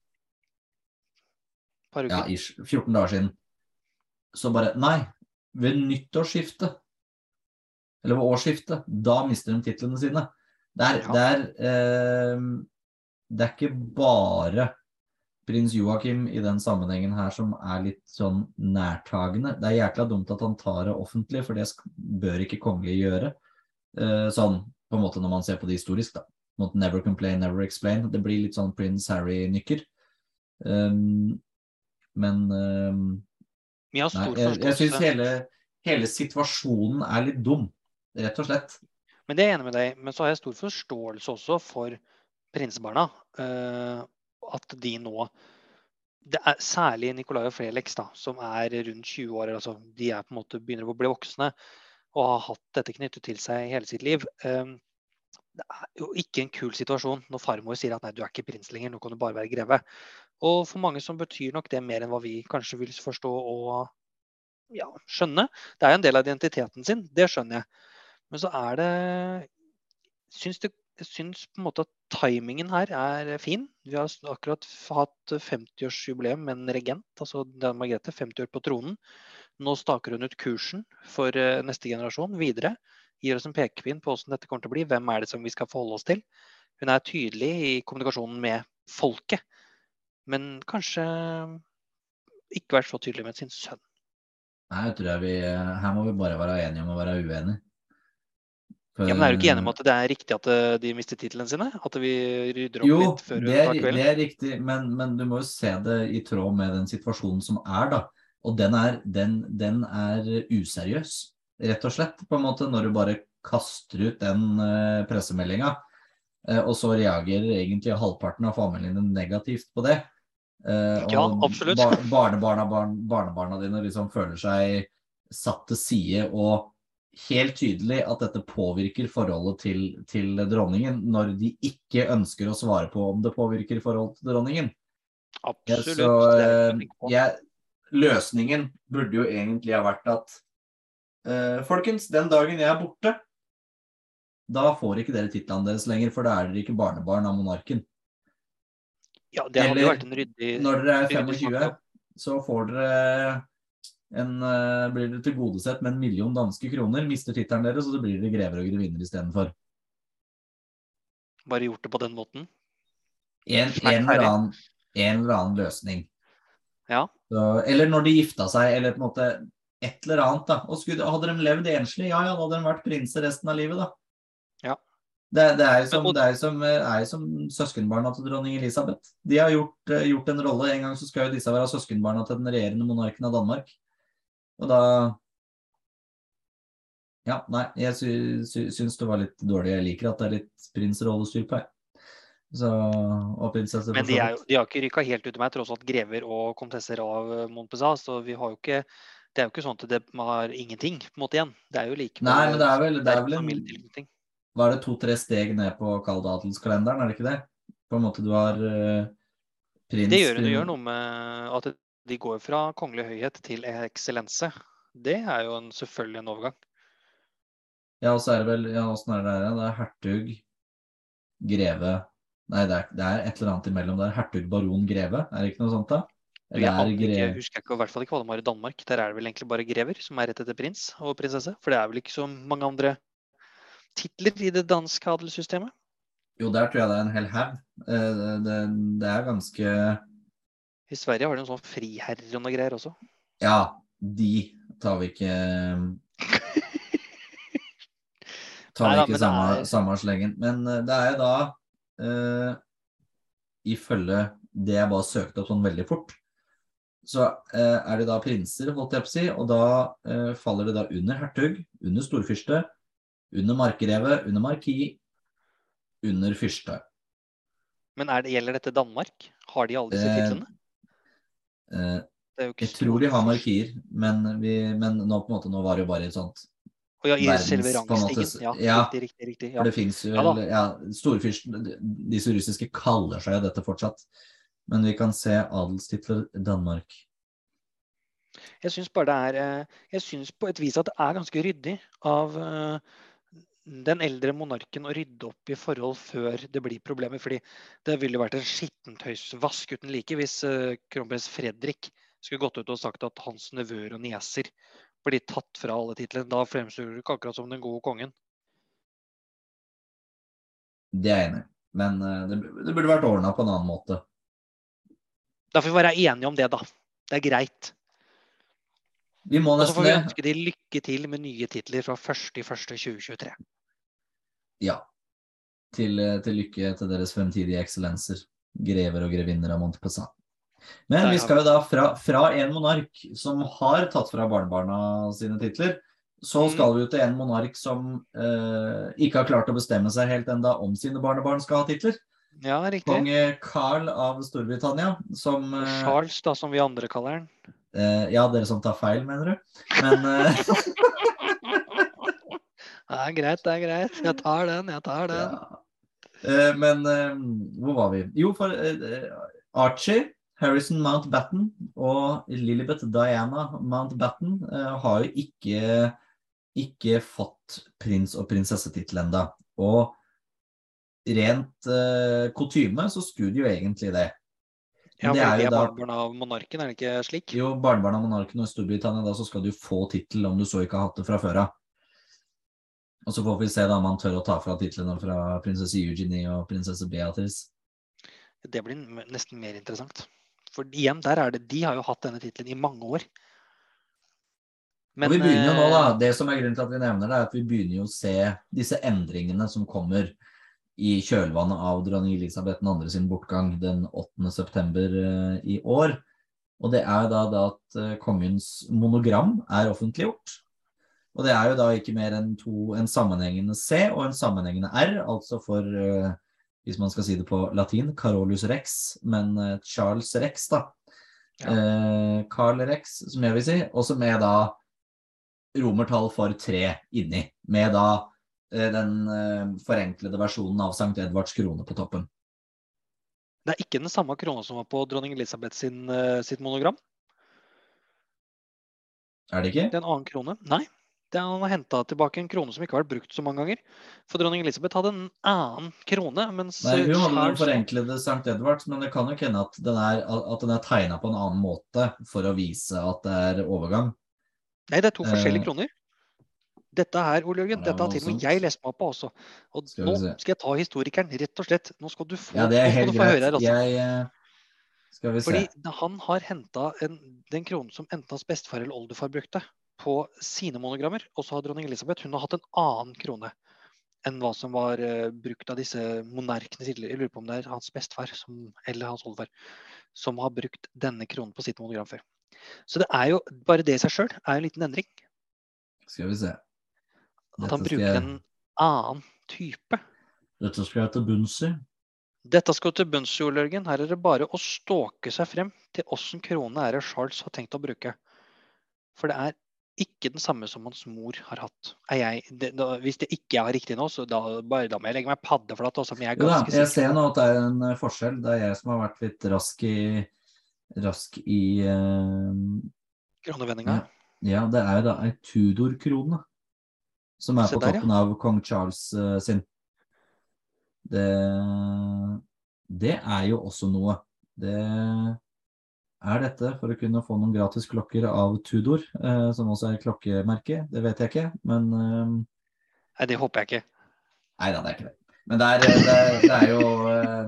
Ja, ish, 14 dager siden så bare Nei, ved nyttårsskiftet, eller ved årsskiftet, da mister de titlene sine. Det er, ja. det, er eh, det er ikke bare prins Joakim i den sammenhengen her som er litt sånn nærtagende. Det er jækla dumt at han tar det offentlig, for det bør ikke kongelige gjøre. Eh, sånn på en måte når man ser på det historisk, da. Never complain, never explain. Det blir litt sånn prins Harry-nykker. Um, men um, vi har stor Nei, jeg, jeg syns hele, hele, situasjonen er litt dum, rett og slett. Men det er jeg enig med deg Men så har jeg stor forståelse også for prinsebarna. Uh, at de nå det er Særlig Nicolai og Felix, da, som er rundt 20 år. altså De er på en måte begynner å bli voksne og har hatt dette knyttet til seg hele sitt liv. Um, det er jo ikke en kul situasjon når farmor sier at nei, du er ikke prins lenger, nå kan du bare være greve. Og for mange som betyr nok det mer enn hva vi kanskje vil forstå og ja, skjønne. Det er jo en del av identiteten sin, det skjønner jeg. Men så er det syns det, syns på en måte at timingen her er fin. Vi har akkurat hatt 50-årsjubileum med en regent, altså Margrethe, 50 år på tronen. Nå staker hun ut kursen for eh, neste generasjon videre. Gir oss en pekepinn på hvordan dette kommer til å bli. Hvem er det som vi skal forholde oss til? Hun er tydelig i kommunikasjonen med folket. Men kanskje ikke vært så tydelig med sin sønn. Nei, jeg tror vi, her må vi bare være enige om å være uenige. For, ja, men Er du ikke enig om at det er riktig at eh, de mister titlene sine? At vi rydder opp jo, litt før det er, kvelden? Jo, det er riktig, men, men, du må jo se det i tråd med den situasjonen som er, da. Og den er, den, den er useriøs, rett og slett. på en måte, Når du bare kaster ut den uh, pressemeldinga, uh, og så reagerer egentlig halvparten av familiene negativt på det. Uh, ja, absolutt. Bar barnebarna, barn, barnebarna dine liksom føler seg satt til side, og helt tydelig at dette påvirker forholdet til, til, dronningen, når de ikke ønsker å svare på om det påvirker forholdet til dronningen. Absolutt. Ja, så, eh, jeg, løsningen burde jo egentlig ha vært at eh, Folkens, den dagen jeg er borte, da får ikke dere titlene deres lenger, for da er dere ikke barnebarn av monarken. Ja, det hadde jo vært en ryddig Når dere er 25, så får dere en, uh, blir dere tilgodesett med en million danske kroner, mister tittelen deres, og så blir dere grever og grevinner istedenfor. Bare gjort det på den måten? En, en, eller, annen, en eller annen løsning. Ja. Så, eller når de gifta seg, eller på en måte et eller annet. da. Og skulle, Hadde de levd enslig, ja ja, da hadde de vært prinser resten av livet, da. Det, det er jo som, som, jo som søskenbarna til dronning Elisabeth. De har gjort, eh, gjort en rolle. En gang så skal jo disse være søskenbarna til den regjerende monarken av Danmark. Og da Ja, nei, jeg sy, sy, syns det var litt dårlig. Jeg liker at det er litt prinsrollestyr på, her. Så, prinsesse Men de, jo, de har ikke rykka helt ut i meg, tross alt grever og komtesser av eh, Montpezat. Så vi har jo ikke Det er jo ikke sånn at det har ingenting på en måte igjen. Det er jo like Nei, men det er vel, det er vel en Hva er det to-tre steg ned på kaldadelskalenderen, er det ikke det? På en måte du har uh, prins Det gjør, det gjør noe med at de går fra kongelig høyhet til eksellense. Det er jo en, selvfølgelig en overgang. Ja, og så er det vel Ja, åssen er det der? Det er hertug, greve Nei, det er, det er et eller annet imellom Det er Hertug, baron, greve. Er det ikke noe sånt, da? Eller er ikke, jeg husker ikke, i hvert fall ikke hva de har i Danmark. Der er det vel egentlig bare grever som er rett etter prins og prinsesse. For det er vel ikke så mange andre titler i det danske adelssystemet. Jo, der tror jeg det er en hel haug. Det, Det, det er ganske I Sverige har de en sånn friherrer og noe greier også. Ja, de tar vi ikke Tar vi Neida, ikke samme, er- samme slengen. Men eh, det er jo da uh, Ifølge det jeg bare søkte opp sånn veldig fort, så uh, er det da prinser, holdt jeg på å si, og da uh, faller det da under hertug, under storfyrste, under markgreve, under marki, under fyrste. Men er det, gjelder dette Danmark? Har de alle disse Eh, titlene? Eh, ikke jeg tror de har markier, men, vi, men nå måte nå var det jo bare et sånt Å ja, I verdens- selve rangstigen. Ja, ja. riktig, riktig. riktig ja. For det fins jo Ja ja, Storfyrsten Disse russiske kaller seg jo dette fortsatt. Men vi kan se adelstitler Danmark. Jeg syns bare det er eh, Jeg syns på et vis at det er ganske ryddig av eh, den eldre monarken å rydde opp i forhold før det blir problemer. fordi det ville jo vært en skittentøysvask uten like hvis eh, kronprins Fredrik skulle gått ut og sagt at hans nevøer og nieser blir tatt fra alle titlene. Da fremstår du ikke akkurat som den gode kongen. Det er jeg enig i. Men eh, det, det burde vært ordna på en annen måte. Da får vi være enige om det, da. Det er greit. Vi må Og så nesten får vi det. ønske de lykke til med nye titler fra 1.1.2023. Ja. Til, eh, til lykke til deres fremtidige eksellenser. Grever og grevinner av Montepassat Men vi skal jo da fra, fra en monark som har tatt fra barnebarna sine titler, så Mm. skal vi jo til en monark som eh, ikke har klart å bestemme seg helt enda om sine barnebarn skal ha titler. Ja, riktig. Kong Carl av Storbritannia, som eh, Charles, da, som vi andre kaller den. eh, Ja, dere som tar feil, mener du? Men eh, Det er greit, det er greit. Jeg tar den, jeg tar den. ja. Eh, Men eh, hvor var vi? Jo, for eh, Archie, Harrison Mountbatten og Lilibet Diana Mountbatten har jo ikke, ikke fått prins- og prinsessetittel ennå. Og rent kutyme så skulle de jo egentlig det. Ja, det for er de er barnebarn av monarken, er det ikke slik? Jo, barnebarn av monarken og i Storbritannia, da så skal du få tittel om du så ikke har hatt det fra før av. Og så får vi se da om han tør å ta fra titlene fra prinsesse Eugenie og prinsesse Beatrice. Det blir nesten mer interessant. For igjen, der er det, de har jo hatt denne tittelen i mange år. og vi begynner jo nå, da. eh, Det som er grunnen til at vi nevner det, er at vi begynner jo å se disse endringene som kommer i kjølvannet av dronning Elisabeth 2. sin bortgang den 8. september eh, i år. Og det er da, da at eh, kongens monogram er offentliggjort. Og det er jo da ikke mer enn to, en sammenhengende C og en sammenhengende R, altså for, uh, hvis man skal si det på latin, Carolus Rex, men uh, Charles Rex, da. Ja. Uh, Carl Rex, som jeg vil si, også med da romertall for tre inni, med da den forenklede versjonen av Sankt Edvards krone på toppen. Det er ikke den samme krona som var på dronning Elisabeth sin, sitt monogram. Er det ikke? Det er en annen krone. Nei. Det Han har henta tilbake en krone som ikke har vært brukt så mange ganger. For dronning Elisabeth hadde en annen krone, mens Nei, hun hadde den forenklede Sankt Edvards, men det kan nok hende at den er, at den er tegna på en annen måte for å vise at det er overgang. Nei, det er to Eh, forskjellige kroner. Dette her, Ole Jørgen, dette har til og med jeg lest meg på også. Og Skal nå skal jeg ta historikeren, rett og slett. Nå skal du få, Ja, det er helt få høre her, altså. Jeg eh, Skal vi se. Fordi han har henta den kronen som enten hans bestefar eller oldefar brukte, på sine monogrammer. Og så har dronning Elisabeth hun har hatt en annen krone. enn hva som var uh, brukt av disse monarkene tidligere. Jeg lurer på om det er hans bestefar eller hans oldefar som har brukt denne kronen på sitt monogram før. Så det er jo, bare det i seg sjøl er en liten endring. Skal vi se. At han bruker jeg- en annen type. Dette skal jeg til bunns i. Dette skal til bunns i, Ole Jørgen. Her er det bare å ståke seg frem til åssen krone er det Charles har tenkt å bruke. For det er ikke den samme som hans mor har hatt. Er jeg, det, da, hvis det ikke er riktig nå, så da, bare, da må jeg legge meg paddeflat også, men jeg er ganske ganske jeg ser nå at det er en eh, forskjell. Det er jeg som har vært litt rask i rask i uh, Kronevendinga. Ja, det er jo da ei Tudor-krone som er Se på der, ja. av kong Charles uh, sin. Det, det er jo også noe. Det er dette for å kunne få noen gratis klokker av Tudor, eh, som også er klokkemerke. Det vet jeg ikke, men eh, Nei, det håper jeg ikke. Nei da, det er ikke det. Men det er, det er, det er jo eh,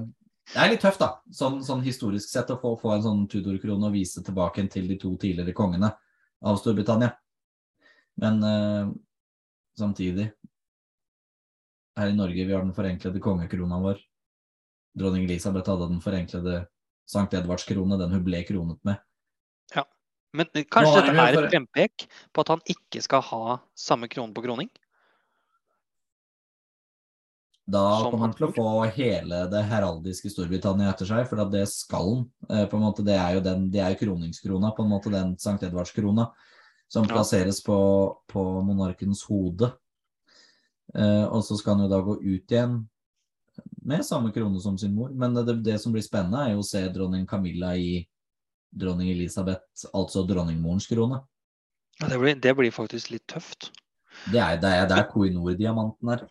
Det er litt tøft, da, sånn, sånn historisk sett, å få, få en sånn Tudor-krone og vise tilbake til de to tidligere kongene av Storbritannia. Men eh, samtidig Her i Norge vi har den forenklede kongekrona vår. Dronning Elisabeth hadde den forenklede Sankt Edvards krone, den hun ble kronet med. Ja, Men kanskje dette er et frempek på at han ikke skal ha samme krone på kroning? Da kommer han til å få hele det heraldiske Storbritannia etter seg, for det skal han. Eh, på en måte, det er jo den, det er jo kroningskrona, på en måte den Sankt Edvards-krona, som Ja. plasseres på, på monarkens hode. Eh, og så skal han jo da gå ut igjen med samme krone som sin mor. Men det, det som blir spennende, er jo å se dronning Camilla i dronning Elisabeth, altså dronningmorens krone. Ja, det, blir, det blir faktisk litt tøft. Det er det er der Koinor-diamanten her.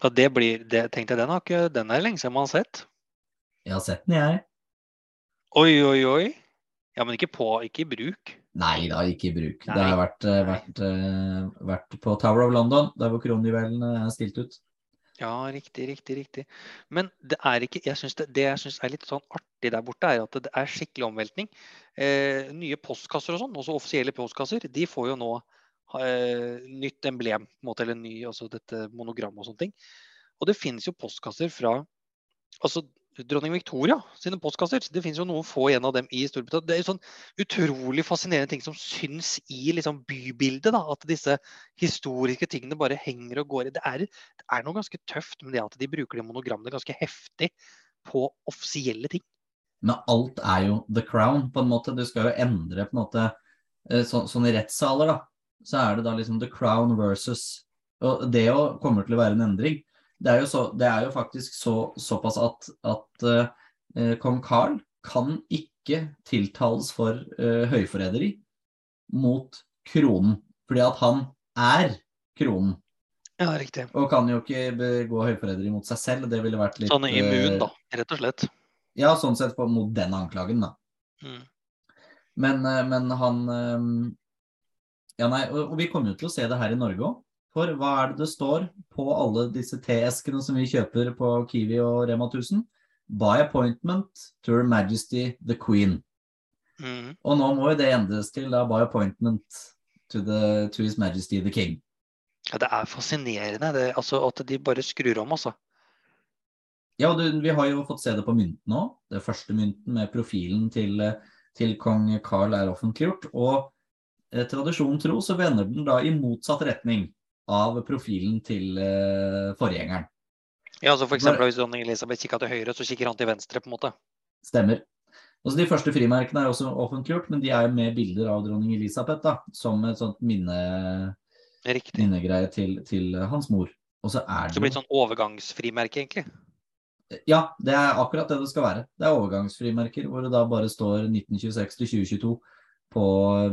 Ja, det blir, det, tenkte jeg, den, har ikke, den er lenge siden man har sett. Jeg har sett den, jeg. Oi, oi, oi. Ja, men ikke på, ikke i bruk. Nei da, ikke i bruk. Nei. Det har vært, eh, vært, eh, vært på Tower of London, der hvor kronjuvelene er stilt ut. Ja, riktig, riktig, riktig. Men det er ikke jeg synes det, det jeg syns er litt sånn artig der borte, er at det er skikkelig omveltning. Eh, nye postkasser og sånn, også offisielle postkasser, de får jo nå eh, nytt emblem, på en måte, eller ny, altså dette monogram og sånne ting. Og det finnes jo postkasser fra altså dronning Victoria sine postkasser. Det finnes jo noen få igjen av dem i Storbritannia. Det er jo sånn utrolig fascinerende ting som syns i liksom bybildet. da, At disse historiske tingene bare henger og går i. Det er, det er noe ganske tøft med det at de bruker de monogrammene ganske heftig på offisielle ting. Men alt er jo the crown, på en måte. Du skal jo endre på en måte eh, så, Sånn i rettssaler, da, så er det da liksom the crown versus Og det jo kommer til å være en endring. Det er jo, så, det er jo faktisk så, såpass at, at uh, kong Karl kan ikke tiltales for uh, høyforræderi mot kronen, fordi at han er kronen. Ja, riktig. Og kan jo ikke begå høyforræderi mot seg selv. Det ville vært litt Sånn immun, eh, da, rett og slett. Ja, sånn sett på, mot den anklagen, da. Mm. Men, men han Ja, nei, og, og vi kommer jo til å se det her i Norge òg. For hva er det det står på alle disse teeskene som vi kjøper på Kiwi og Rema 1000? By appointment to Her Majesty the Queen. Mm. Og nå må jo det endres til da by appointment to, the, to His Majesty the King. Ja, det er fascinerende det, altså, at de bare skrur om, altså. Ja, du, vi har jo fått se det på mynten òg. Det første mynten med profilen til, til kong Carl er offentliggjort. Og eh, tradisjonen tro så vender den da i motsatt retning av profilen til eh, forgjengeren. Ja, altså for eksempel Hvis dronning Elisabeth kikker til høyre, så kikker han til venstre. på en måte. Stemmer. Altså De første frimerkene er også offentliggjort, men de er jo med bilder av dronning Elisabeth da, som et sånt minne, minnegreie til, til hans mor. Og så er det det blir jo et sånn overgangsfrimerke, egentlig. Ja, det er akkurat det det skal være. Det er overgangsfrimerker hvor det da bare står 1926 til 2022 på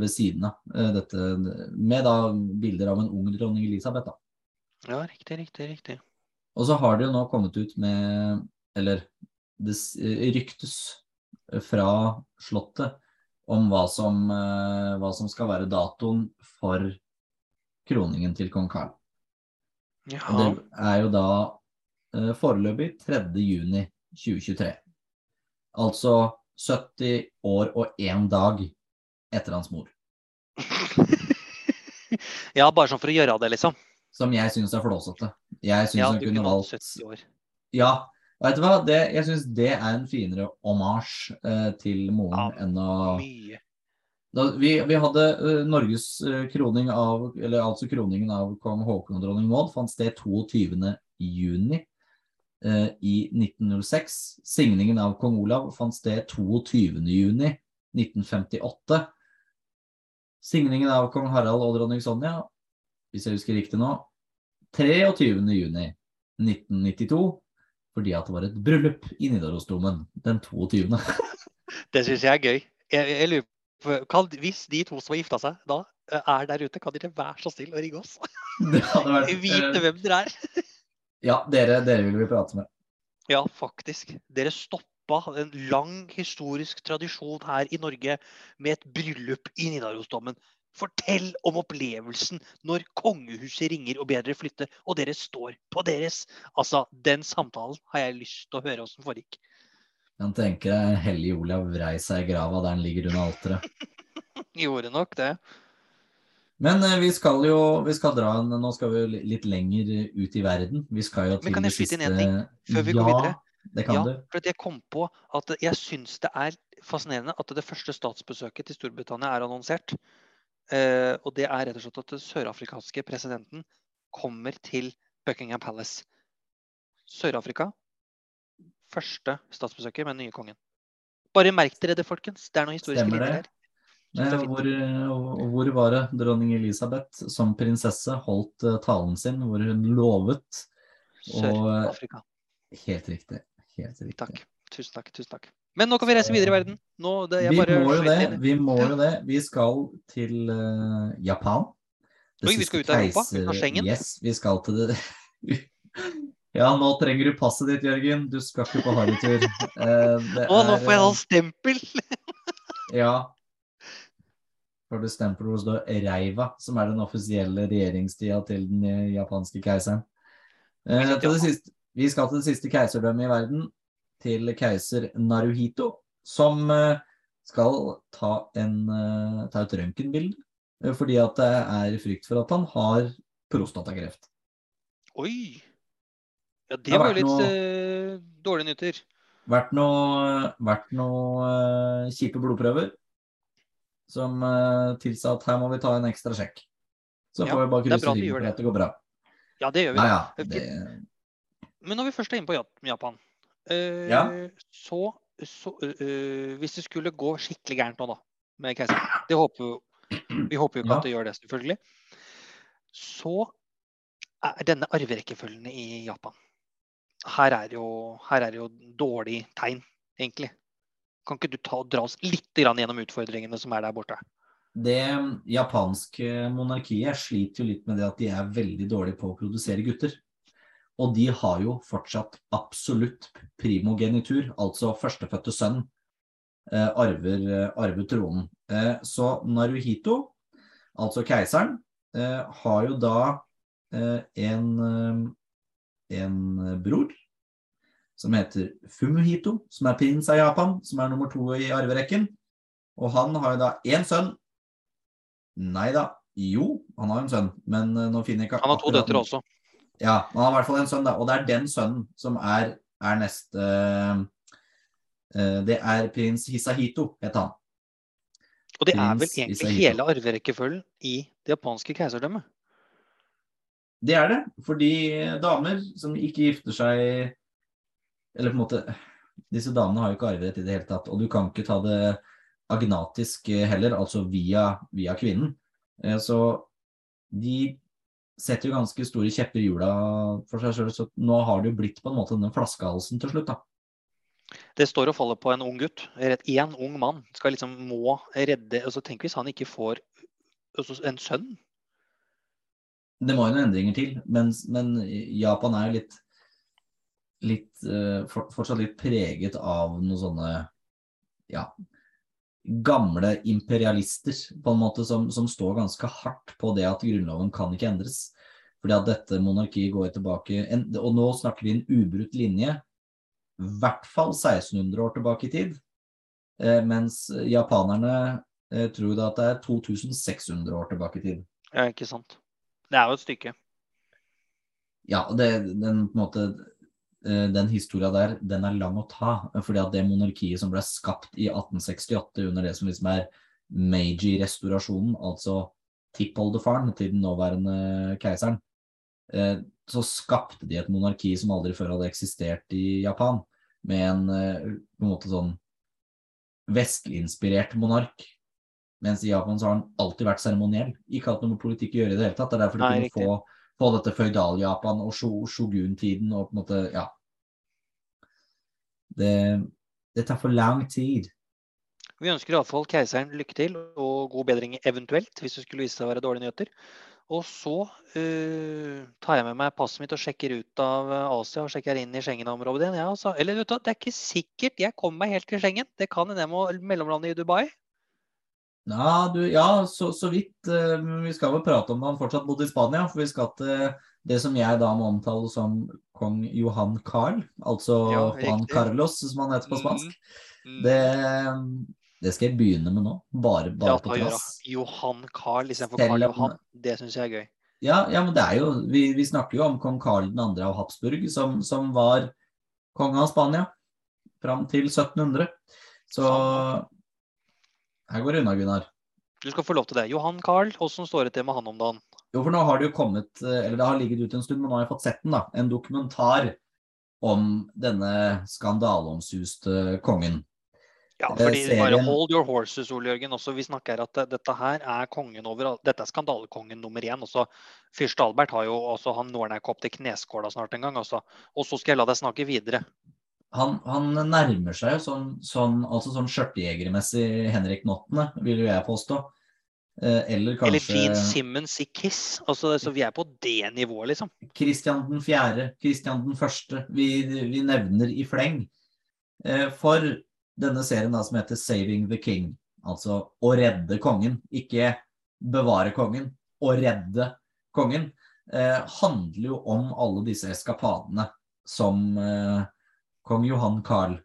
ved siden av eh, dette, med da bilder av en ung dronning Elisabeth. da. Ja, riktig, riktig, riktig. Og så har det jo nå kommet ut med, eller det ryktes fra Slottet om hva som, eh, hva som skal være datoen for kroningen til kong Karl. Og det er jo da eh, foreløpig 3. juni 2023. Altså 70 år og én dag etter hans mor. ja, bare sånn for å gjøre det, liksom. som jeg syns er flåsete. Jeg syns Ja, han kunne valgt 70 år. Ja. Vet du hva? Det, jeg syns det er en finere hommage eh, til moren Ja, enn å Mye. da, vi, vi hadde uh, Norges uh, kroning av Eller altså kroningen av kong Haakon og dronning Maud fant sted 22. juni eh, i 1906. Signingen av kong Olav fant sted 22. juni 1958. Signingen av kong Harald og dronning Sonja, hvis jeg husker riktig nå, 23. juni 1992. Fordi at det var et bryllup i Nidarosdomen den 22. Det syns jeg er gøy. Jeg, jeg lurer på, kan, hvis de to som har gifta seg da er der ute, kan dere være så snill å ringe oss? Vært Vite eh, hvem dere er. Ja, dere, dere vil vi prate med. Ja, faktisk. Dere stoppa en lang historisk tradisjon her i Norge med et bryllup i Nidarosdomen. Fortell om opplevelsen når kongehuset ringer og ber dere flytte, og dere står på deres. Altså, den samtalen har jeg lyst til å høre åssen foregikk. Han tenker deg hellig Olav vrei seg i grava der han ligger under alteret. Gjorde nok det. Men eh, vi skal jo vi skal dra en, Nå skal vi jo litt lenger ut i verden. Vi skal jo Men til kan det jeg skyte inn én ting før vi ja, går videre? Det kan ja, du. for jeg kom på at jeg syns det er fascinerende at det første statsbesøket til Storbritannia er annonsert. Eh, og det er rett og slett at den sørafrikanske presidenten kommer til Buckingham Palace. Sør-Afrika. Første statsbesøket med den nye kongen. Bare merk dere det, folkens. Det er noe historisk Stemmer det. her. Hvor, eh, hvor var det dronning Elisabeth som prinsesse holdt eh, talen sin, hvor hun lovet Sør-Afrika. Helt riktig. Takk. Tusen takk. tusen takk. Men nå kan vi reise videre i verden. Nå, det, jeg Vi bare må jo det. Vi må jo det. Vi skal til uh, Japan. Det Oi, vi skal ut av Europa, ut av Schengen. Yes, vi skal til det. ja, nå trenger du passet ditt, Jørgen. Du skal ikke på harrytur. Uh, det Å, nå får jeg eh, sånn stempel! Ja. Får du stempel hvor det står Reiva, som er den offisielle regjeringstida til den eh, japanske keiseren. Uh, til det siste, vi skal til det siste keiserdømmet i verden, til keiser Naruhito, som eh, skal ta, en, eh, ta et røntgenbilde, eh, fordi at det er frykt for at han har prostatakreft. Oi! Ja, det Det var jo litt noe- dårlige nyheter. Vært noe, vært noe kjipe blodprøver som tilsa at her må vi ta en ekstra sjekk. Så Ja, får vi bare krysse bra fingrene for at det går bra. Ja, det gjør vi. Nei, ja. Det, Men når vi først er inne på Japan, eh, Ja. så, så eh, Hvis det skulle gå skikkelig gærent nå, da, med keiseren Det håper jo Vi håper jo ikke Ja. at det gjør det, selvfølgelig. Så er denne arverekkefølgen i Japan Her er jo, her er jo dårlig tegn, egentlig. Kan ikke du ta dra oss litt grann gjennom utfordringene som er der borte? det japanske monarkiet sliter jo litt med det at de er veldig dårlige på å produsere gutter. Og de har jo fortsatt absolutt primogenitur, altså førstefødte sønn, eh, arver, eh, arver tronen. Eh, så Naruhito, altså keiseren, eh, har jo da eh, en, eh, en bror som heter Fumuhito, som er prins av Japan, som er nummer to i arverekken. Og han har jo da én sønn. Nei da. Jo, han har en sønn, men nå finner jeg ikke Han har to døtre også. Ja, han har i hvert fall en sønn, da. Og det er den sønnen som er, er neste uh, Det er prins Hisahito, heter han. Og det er vel egentlig Hisahito. hele arverekkefølgen i det japanske keiserdømmet. Det er det, fordi damer som ikke gifter seg Eller på en måte Disse damene har jo ikke arverett i det hele tatt, og du kan ikke ta det agnatisk heller, altså via, via kvinnen. Eh, Så de setter jo ganske store kjepper i hjula for seg sjøl, så nå har det jo blitt på en måte denne flaskehalsen til slutt, da. Det står og faller på en ung gutt. Én ung mann skal liksom må redde altså Tenk hvis han ikke får altså en sønn. Det må jo noen endringer til, men, men Japan er jo litt litt eh, for, fortsatt litt preget av noen sånne ja, gamle imperialister, på en måte, som, som står ganske hardt på det at grunnloven kan ikke endres. Fordi at dette monarkiet går tilbake en, Og nå snakker vi en ubrutt linje, i hvert fall 1600 år tilbake i tid. Eh, mens japanerne eh, tror da at det er 2600 år tilbake i tid. Ja, ikke sant. Det er jo et stykke. Ja, det, den på en måte den historia der, den er lang å ta. fordi at det monarkiet som ble skapt i 1868 under det som liksom er Meiji-restaurasjonen, altså tippoldefaren til den nåværende keiseren, eh, så skapte de et monarki som aldri før hadde eksistert i Japan, med en eh, på en måte sånn vestlig-inspirert monark. Mens i Japan så har han alltid vært seremoniell. Ikke hatt noe med politikk å gjøre i det hele tatt. Det er derfor de Nei, kunne få, få dette føydal-Japan og shogun-tiden og på en måte Ja. Det, det tar for lang tid. Vi ønsker iallfall keiseren lykke til og god bedring eventuelt, hvis det skulle vise seg å være dårlige nyheter. Og så uh, tar jeg med meg passet mitt og sjekker ut av Asia og sjekker inn i Schengen-området igjen. Ja, altså. Eller vet du, det er ikke sikkert jeg kommer meg helt til Schengen. Det kan hende jeg må mellomlande i Dubai. Ja, du, ja så, så, vidt. Men vi skal vel prate om han fortsatt bodde i Spania. For vi skal til det som jeg da må omtale som kong Johan Carl. Altså Ja, Juan. Carlos, som han heter på spansk. Mm. Det, det skal jeg begynne med nå. Bare, bare på trass. Johan Carl istedenfor Carl Johan. Det syns jeg er gøy. Ja, ja, men det er jo Vi, vi snakker jo om kong Carl 2. av Habsburg, som, som var konge av Spania fram til 1700. Så her går det unna, Gunnar. Du skal få lov til det. Johan Carl, åssen står det til med han om dagen? Jo, for nå har det jo kommet, eh, eller det har ligget ute en stund, men nå har jeg fått sett den, da. En dokumentar om denne skandaleomsuste kongen. Ja, Eh, fordi serien- bare hold your horses, Ole Jørgen. Også, vi snakker at dette her er kongen over Dette er skandalekongen nummer én. Også, Fyrste Albert har jo også, han når han ikke opp til kneskåla snart en gang. Også. Og så skal jeg la deg snakke videre. Han, han nærmer seg jo sånn, sånn, altså sånn skjørtejegermessig Henrik Nottene, vil jo jeg påstå. Eh, eller Eller Gene Simmons i Kiss. Altså, så vi er på det nivået, liksom. Kristian den fjerde, Kristian den første, vi, vi nevner i fleng. Eh, for denne serien da, som heter Saving the King, altså å redde kongen, ikke bevare kongen, å redde kongen, eh, handler jo om alle disse eskapadene som eh, kong Johan Carl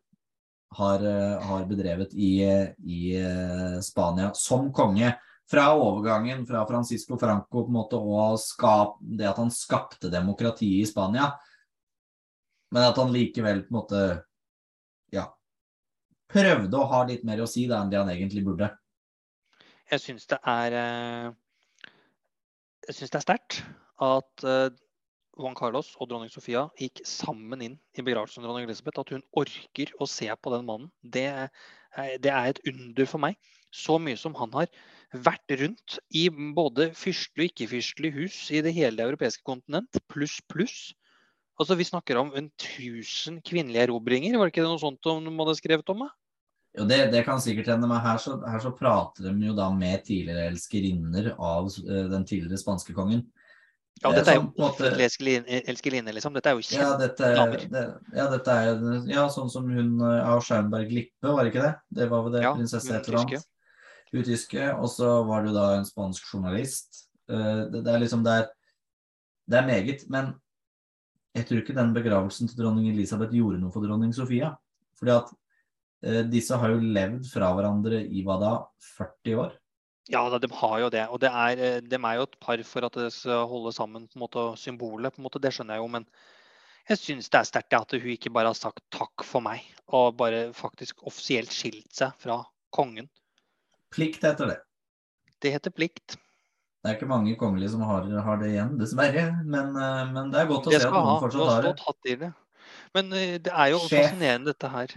har, har bedrevet i, i Spania som konge. Fra overgangen fra Francisco Franco på en måte, og skap, det at han skapte demokratiet i Spania, men at han likevel på en måte ja, prøvde å ha litt mer å si da, enn det han egentlig burde. Jeg syns det er eh, Jeg syns det er sterkt at eh, Juan Carlos og dronning Sofia gikk sammen inn i begravelsen av dronning Elisabeth. At hun orker å se på den mannen. Det, er- det er et under for meg. Så mye som han har vært rundt i både fyrstelig og ikke-fyrstelig hus i det hele det europeiske kontinent, pluss, pluss. Altså, Vi snakker om en 1000 kvinnelige erobringer. Var det ikke det noe sånt de hadde skrevet om? Det? Jo, det, det kan sikkert hende, men her så, her så prater de jo da med tidligere elskerinner av eh, den tidligere spanske kongen. Ja, Eh, dette er jo på en elskerinne, elskerinne, liksom. Dette er jo Ja, dette, damer. det, ja, dette er ja, sånn som hun eh, av Scheinberg Lippe, var det ikke det? Det var vel det, Ja, prinsesse et eller annet. Hun tyske. Og så var det jo da en spansk journalist. Eh, Det, det er liksom det er, det er meget, men jeg tror ikke den begravelsen til dronning Elisabeth gjorde noe for dronning Sofia. Fordi at eh, disse har jo levd fra hverandre i hva da? 40 år? Ja, de har jo det. Og det er, eh, de er jo et par for at det skal holde sammen på en måte, symbolet. på en måte, Det skjønner jeg jo. Men jeg syns det er sterkt at hun ikke bare har sagt takk for meg, og bare faktisk offisielt skilt seg fra kongen. Plikt heter det. Det heter plikt. Det er ikke mange kongelige som har, har det igjen, dessverre. Men, eh, men det er godt å se at noen fortsatt har det. hatt i det. Men eh, det er jo Sjef. fascinerende dette her.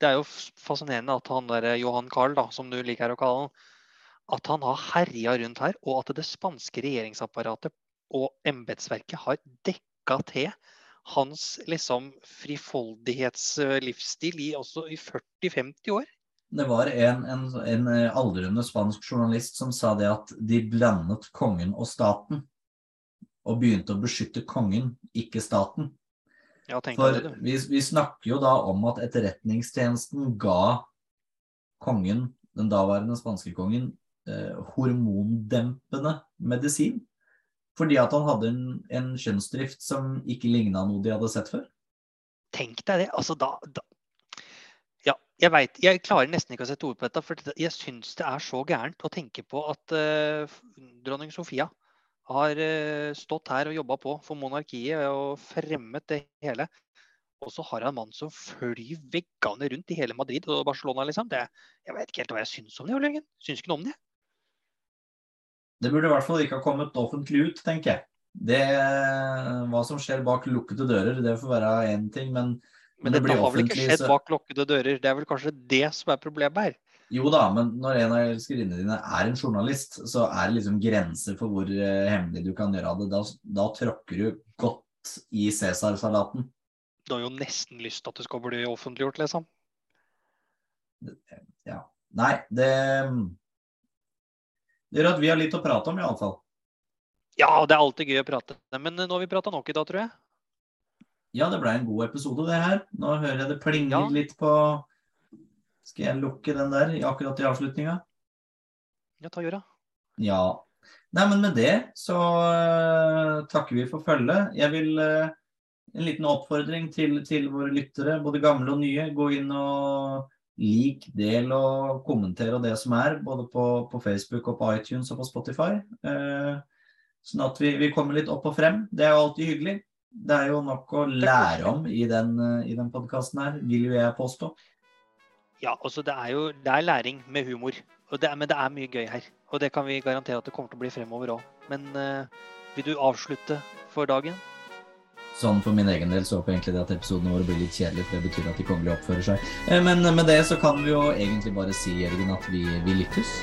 Det er jo fascinerende at han der Johan Carl, da, som du liker å kalle han, at han har herja rundt her, og at det spanske regjeringsapparatet og embetsverket har dekka til hans liksom frifoldighetslivsstil i, også i 40-50 år. Det var en, en, en eh, aldrende spansk journalist som sa det at de blandet kongen og staten. Og begynte å beskytte kongen, ikke staten. Ja, For det, vi, vi snakker jo da om at etterretningstjenesten ga kongen, den daværende spanske kongen, eh, hormondempende medisin. Fordi at han hadde en, en kjønnsdrift som ikke ligna noe de hadde sett før. Tenk deg det. Altså, da, da jeg vet, Jeg klarer nesten ikke å sette ord på dette, for jeg syns det er så gærent å tenke på at uh, dronning Sofia har uh, stått her og jobba på for monarkiet og fremmet det hele. Og så har jeg en mann som flyr veggene rundt i hele Madrid og Barcelona, liksom. Det, jeg vet ikke helt hva jeg syns om det, Jørgen. Syns ikke noe om det. Det burde i hvert fall ikke ha kommet offentlig ut, tenker jeg. Det, hva som skjer bak lukkede dører, det får være én ting, men, men det dette har vel ikke skjedd bak lukkede dører? Det er vel kanskje det som er problemet her? Jo da, men når en av elskerinnene dine er en journalist, så er det liksom grenser for hvor uh, hemmelig du kan gjøre det. Da, da tråkker du godt i Cæsar-salaten. Du har jo nesten lyst til at det skal bli offentliggjort, liksom? Ja. Nei, det Det gjør at vi har litt å prate om, iallfall. Ja, det er alltid gøy å prate. Men nå har vi prata nok i dag, tror jeg. Ja, det ble en god episode, det her. Nå hører jeg det plinger ja. litt på skal jeg lukke den der akkurat i avslutninga? Ja, ta gjør det. Ja. Nei, men med det så uh, takker vi for følget. Jeg vil uh, En liten oppfordring til, til, våre lyttere, både gamle og nye. Gå inn og lik, del og kommentere det som er, både på, på Facebook og på iTunes og på Spotify. Uh, sånn at vi, vi, kommer litt opp og frem. Det er jo alltid hyggelig. Det er jo nok å lære om i den, i den podkasten her, vil jo jeg påstå. Ja, altså det er jo det er læring med humor. Det er, men det er mye gøy her. Og det kan vi garantere at det kommer til å bli fremover òg. Men uh, vil du avslutte for dagen? Sånn For min egen del så håper jeg egentlig at episodene våre blir litt kjedelige, for det betyr at de kongelige oppfører seg. Eh, men med det så kan vi jo egentlig bare si Jørgen, at vi, vi lykkes.